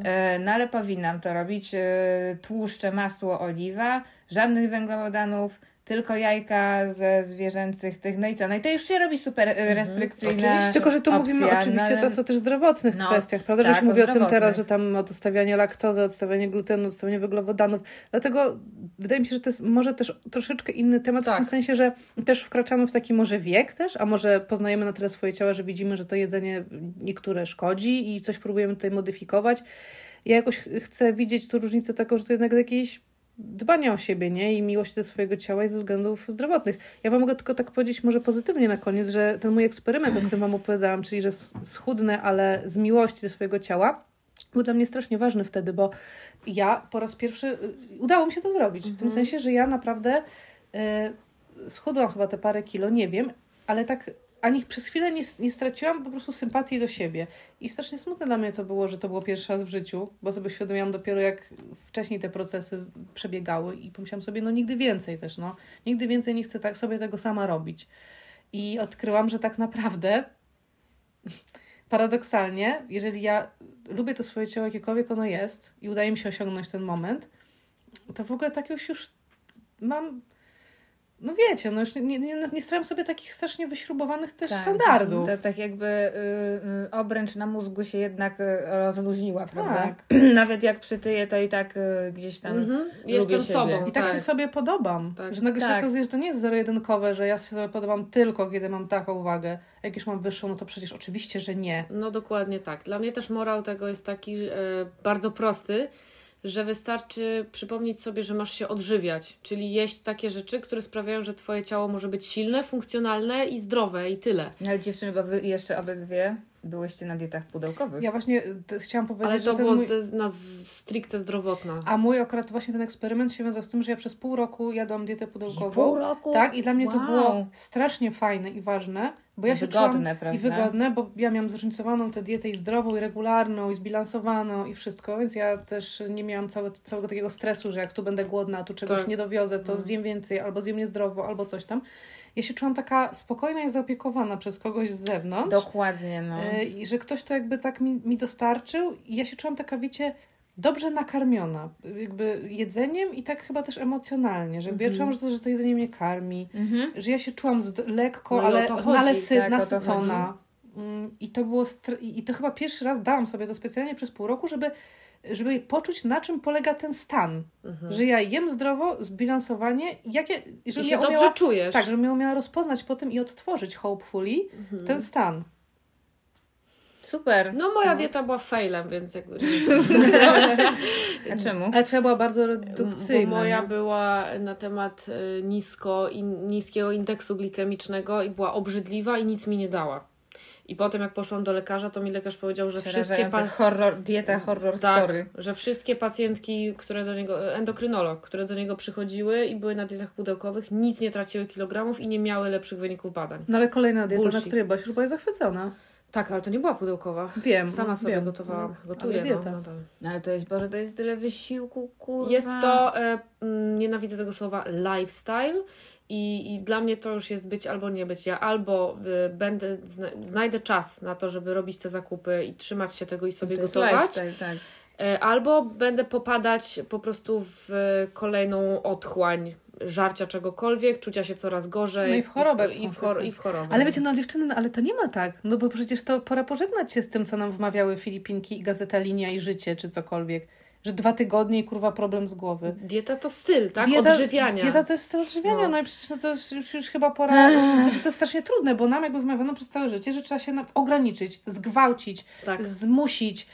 E, No ale powinnam to robić. e, Tłuszcze, masło, oliwa, żadnych węglowodanów, tylko jajka ze zwierzęcych tych. No i co? No i to już się robi super e, restrykcyjna Oczywiście. Tylko, że tu mówimy opcja, oczywiście no też o też zdrowotnych No, kwestiach, prawda? tak, Że już o mówię o tym teraz, że tam od odstawiania laktozy, odstawiania glutenu, odstawiania węglowodanów. Dlatego wydaje mi się, że to jest może też troszeczkę inny temat, w Tak. tym sensie, że też wkraczamy w taki może wiek też, a może poznajemy na tyle swoje ciała, że widzimy, że to jedzenie niektóre szkodzi i coś próbujemy tutaj modyfikować. Ja jakoś ch- chcę widzieć tu różnicę taką, że to jednak jakieś dbanie o siebie, nie? I miłość do swojego ciała i ze względów zdrowotnych. Ja Wam mogę tylko tak powiedzieć może pozytywnie na koniec, że ten mój eksperyment, o którym Wam opowiadałam, czyli że schudnę, ale z miłości do swojego ciała, był dla mnie strasznie ważny wtedy, bo ja po raz pierwszy y, udało mi się to zrobić. W tym sensie, że ja naprawdę y, schudłam chyba te parę kilo, nie wiem, ale tak ani przez chwilę nie, nie straciłam po prostu sympatii do siebie. I strasznie smutne dla mnie to było, że to było pierwszy raz w życiu, bo sobie uświadomiłam dopiero jak wcześniej te procesy przebiegały i pomyślałam sobie, no nigdy więcej też, no. Nigdy więcej nie chcę tak sobie tego sama robić. I odkryłam, że tak naprawdę paradoksalnie, jeżeli ja lubię to swoje ciało jakiekolwiek ono jest i udaje mi się osiągnąć ten moment, to w ogóle tak już już mam no wiecie, no już nie, nie, nie, stawiam sobie takich strasznie wyśrubowanych też Tak. standardów. To tak jakby y, y, obręcz na mózgu się jednak y, rozluźniła, prawda? Tak. Nawet jak przytyję, to i tak y, gdzieś tam Mhm. lubię Jestem siebie. sobą. I tak, się sobie podobam. Tak. Że nagle się Tak. okazuje, że to nie jest zero-jedynkowe, że ja się sobie podobam tylko, kiedy mam taką wagę. A jak już mam wyższą, no to przecież oczywiście, że nie. No dokładnie tak. Dla mnie też morał tego jest taki e, bardzo prosty, że wystarczy przypomnieć sobie, że masz się odżywiać, czyli jeść takie rzeczy, które sprawiają, że twoje ciało może być silne, funkcjonalne i zdrowe i tyle. Ale dziewczyny, bo wy jeszcze obydwie byłyście na dietach pudełkowych. Ja właśnie y, chciałam powiedzieć, Ale że to ten było mój... na stricte zdrowotna. A mój akurat właśnie ten eksperyment się wiązał z tym, że ja przez pół roku jadłam dietę pudełkową. Pół roku? Tak, i dla mnie to Wow. było strasznie fajne i ważne, bo ja I się wygodne, prawda? I wygodne, bo ja miałam zróżnicowaną tę dietę i zdrową, i regularną, i zbilansowaną, i wszystko, więc ja też nie miałam całe, całego takiego stresu, że jak tu będę głodna, tu czegoś Tak. nie dowiozę, to Mm. zjem więcej, albo zjem niezdrowo, albo coś tam. Ja się czułam taka spokojna i zaopiekowana przez kogoś z zewnątrz. Dokładnie, no. E, I że ktoś to jakby tak mi, mi dostarczył i ja się czułam taka, wiecie, dobrze nakarmiona, jakby jedzeniem i tak chyba też emocjonalnie, że jakby ja Mhm. czułam, że to, że to jedzenie mnie karmi, Mhm. że ja się czułam lekko, No i ale, chodzi, ale sy- tak, o to nasycona. Mm, I to było, i i to chyba pierwszy raz dałam sobie to specjalnie przez pół roku, żeby, żeby poczuć, na czym polega ten stan. Mhm. Że ja jem zdrowo, zbilansowanie, jakie, I żebym się ja dobrze umiała, czujesz. tak, żebym ja umiała rozpoznać po tym i odtworzyć hopefully Mhm. ten stan. Super. No moja No. dieta była failem, więc jakby... A czemu? Ale twoja była bardzo redukcyjna. Bo moja nie? była na temat y, nisko, in, niskiego indeksu glikemicznego i była obrzydliwa i nic mi nie dała. I potem jak poszłam do lekarza, to mi lekarz powiedział, że wszystkie pa- horror, dieta horror tak, story. że wszystkie pacjentki, które do niego, endokrynolog, które do niego przychodziły i były na dietach pudełkowych, nic nie traciły kilogramów i nie miały lepszych wyników badań. No ale kolejna dieta, Bullshit. na której byłaś, już byłaś zachwycona. Tak, ale to nie była pudełkowa. Wiem. Sama sobie wiem. gotowałam. Gotuję. ale. No, nadal. No ale to jest, Boże, to jest tyle wysiłku, kurwa. Jest to, e, mm, nienawidzę tego słowa, lifestyle. I, I dla mnie to już jest być albo nie być. Ja albo y, będę, zna, znajdę czas na to, żeby robić te zakupy i trzymać się tego i sobie to gotować, lifestyle, tak. e, albo będę popadać po prostu w kolejną otchłań żarcia czegokolwiek, czucia się coraz gorzej. No i w chorobę I w, chor- i w chorobę. Ale wiecie, no dziewczyny, no, ale to nie ma tak. No bo przecież to pora pożegnać się z tym, co nam wmawiały Filipinki i Gazeta Linia i Życie, czy cokolwiek. Że dwa tygodnie i kurwa problem z głowy. Dieta to styl, tak? Dieta, Odżywiania. Dieta to jest styl odżywiania, no, No. i przecież no to jest już, już chyba pora. Znaczy to jest strasznie trudne, bo nam jakby wmawiano przez całe życie, że trzeba się ograniczyć, zgwałcić, Tak. zmusić,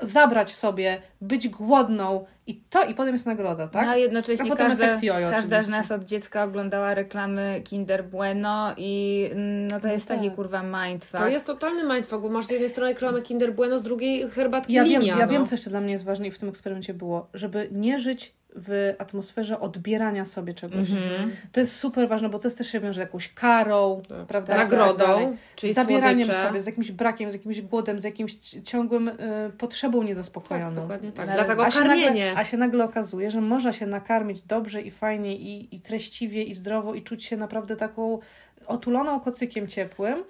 zabrać sobie, być głodną i to i potem jest nagroda, tak? No, a jednocześnie A potem każda, efekt jojo każda z nas od dziecka oglądała reklamy Kinder Bueno i mm, no to No jest tak. taki kurwa mindfuck. To jest totalny mindfuck, bo masz z jednej strony reklamę Kinder Bueno, z drugiej herbatki Ja wiem, linia. ja no. wiem, co jeszcze dla mnie jest ważne i w tym eksperymencie było, żeby nie żyć w atmosferze odbierania sobie czegoś. Mhm. To jest super ważne, bo to jest też się wiąże z jakąś karą, prawda? Tak, Nagrodą, dalej. czyli zabieraniem słodycze. sobie, z jakimś brakiem, z jakimś głodem, z jakimś ciągłym y, potrzebą Tak, niezaspokojoną. dokładnie tak. Nawet- Dlatego A się, karmienie. nagle, a się nagle okazuje, że można się nakarmić dobrze i fajnie i, i treściwie i zdrowo i czuć się naprawdę taką otuloną kocykiem ciepłym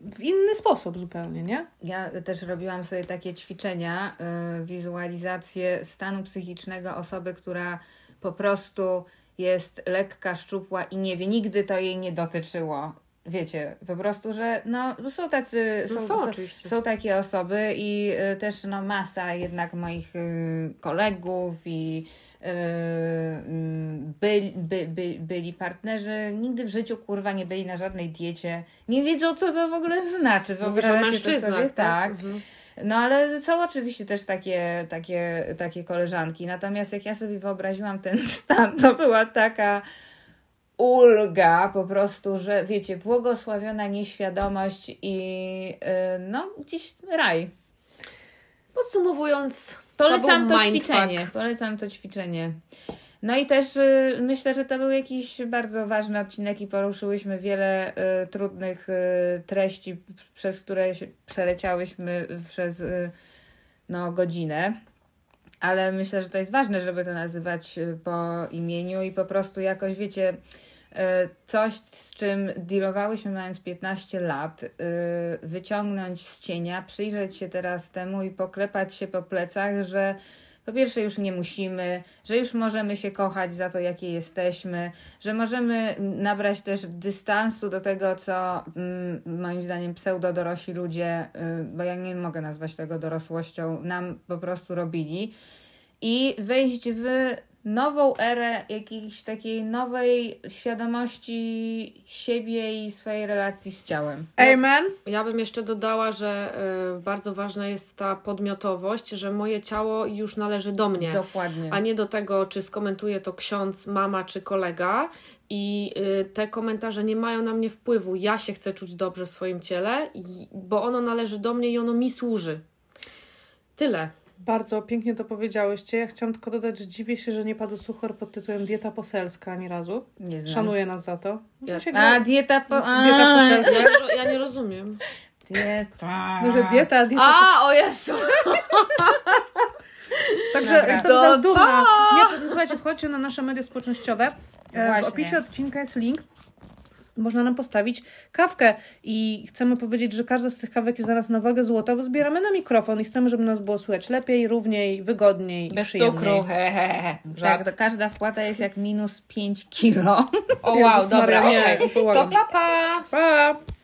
w inny sposób zupełnie, nie? Ja też robiłam sobie takie ćwiczenia, y, wizualizację stanu psychicznego osoby, która po prostu jest lekka, szczupła i nie wie, nigdy to jej nie dotyczyło. Wiecie, po prostu, że no, są tacy, No są, są są, takie osoby i y, też no, masa jednak moich y, kolegów i y, mm, byli, by, by, byli partnerzy, nigdy w życiu kurwa nie byli na żadnej diecie, nie wiedzą co to w ogóle znaczy. Wyobrażacie to sobie? tak? tak. Mhm. No ale są oczywiście też takie, takie, takie koleżanki. Natomiast jak ja sobie wyobraziłam ten stan, to była taka ulga po prostu, że wiecie, błogosławiona nieświadomość i yy, no gdzieś raj. Podsumowując, Polecam to to, ćwiczenie. Polecam to ćwiczenie. No i też y, myślę, że to był jakiś bardzo ważny odcinek i poruszyłyśmy wiele y, trudnych y, treści, przez które przeleciałyśmy przez y, no, godzinę. Ale myślę, że to jest ważne, żeby to nazywać y, po imieniu i po prostu jakoś, wiecie, y, coś, z czym dealowałyśmy mając 15 lat, y, wyciągnąć z cienia, przyjrzeć się teraz temu i poklepać się po plecach, że po pierwsze już nie musimy, że już możemy się kochać za to, jakie jesteśmy, że możemy nabrać też dystansu do tego, co mm, moim zdaniem pseudo-dorośli ludzie, y, bo ja nie mogę nazwać tego dorosłością, nam po prostu robili. I wejść w nową erę jakiejś takiej nowej świadomości siebie i swojej relacji z ciałem. Amen. Ja bym jeszcze dodała, że y, bardzo ważna jest ta podmiotowość, że moje ciało już należy do mnie. Dokładnie. a nie do tego, czy skomentuje to ksiądz, mama czy kolega. I y, te komentarze nie mają na mnie wpływu. Ja się chcę czuć dobrze w swoim ciele, i, bo ono należy do mnie i ono mi służy. Tyle. Bardzo pięknie to powiedziałyście. Ja chciałam tylko dodać, że dziwię się, że nie padł suchar pod tytułem dieta poselska ani razu. Nie znam. Szanuję nas za to. Ja- A, dieta po... A, Dieta poselska. Ja, ja nie rozumiem. dieta. Może dieta, dieta A, o Jezu! Także Dobra. jestem z Was dumna. Nie, słuchajcie, wchodźcie na nasze media społecznościowe. E, W Właśnie. opisie odcinka jest link. Można nam postawić kawkę i chcemy powiedzieć, że każda z tych kawek jest dla nas na wagę złota, bo zbieramy na mikrofon i chcemy, żeby nas było słychać lepiej, równiej, wygodniej Bez przyjemniej. cukru. He, he, he. Tak, to każda wpłata jest jak minus 5 kilo. O Jezus wow, dobra. Maria, połagam. To pa, pa! Pa!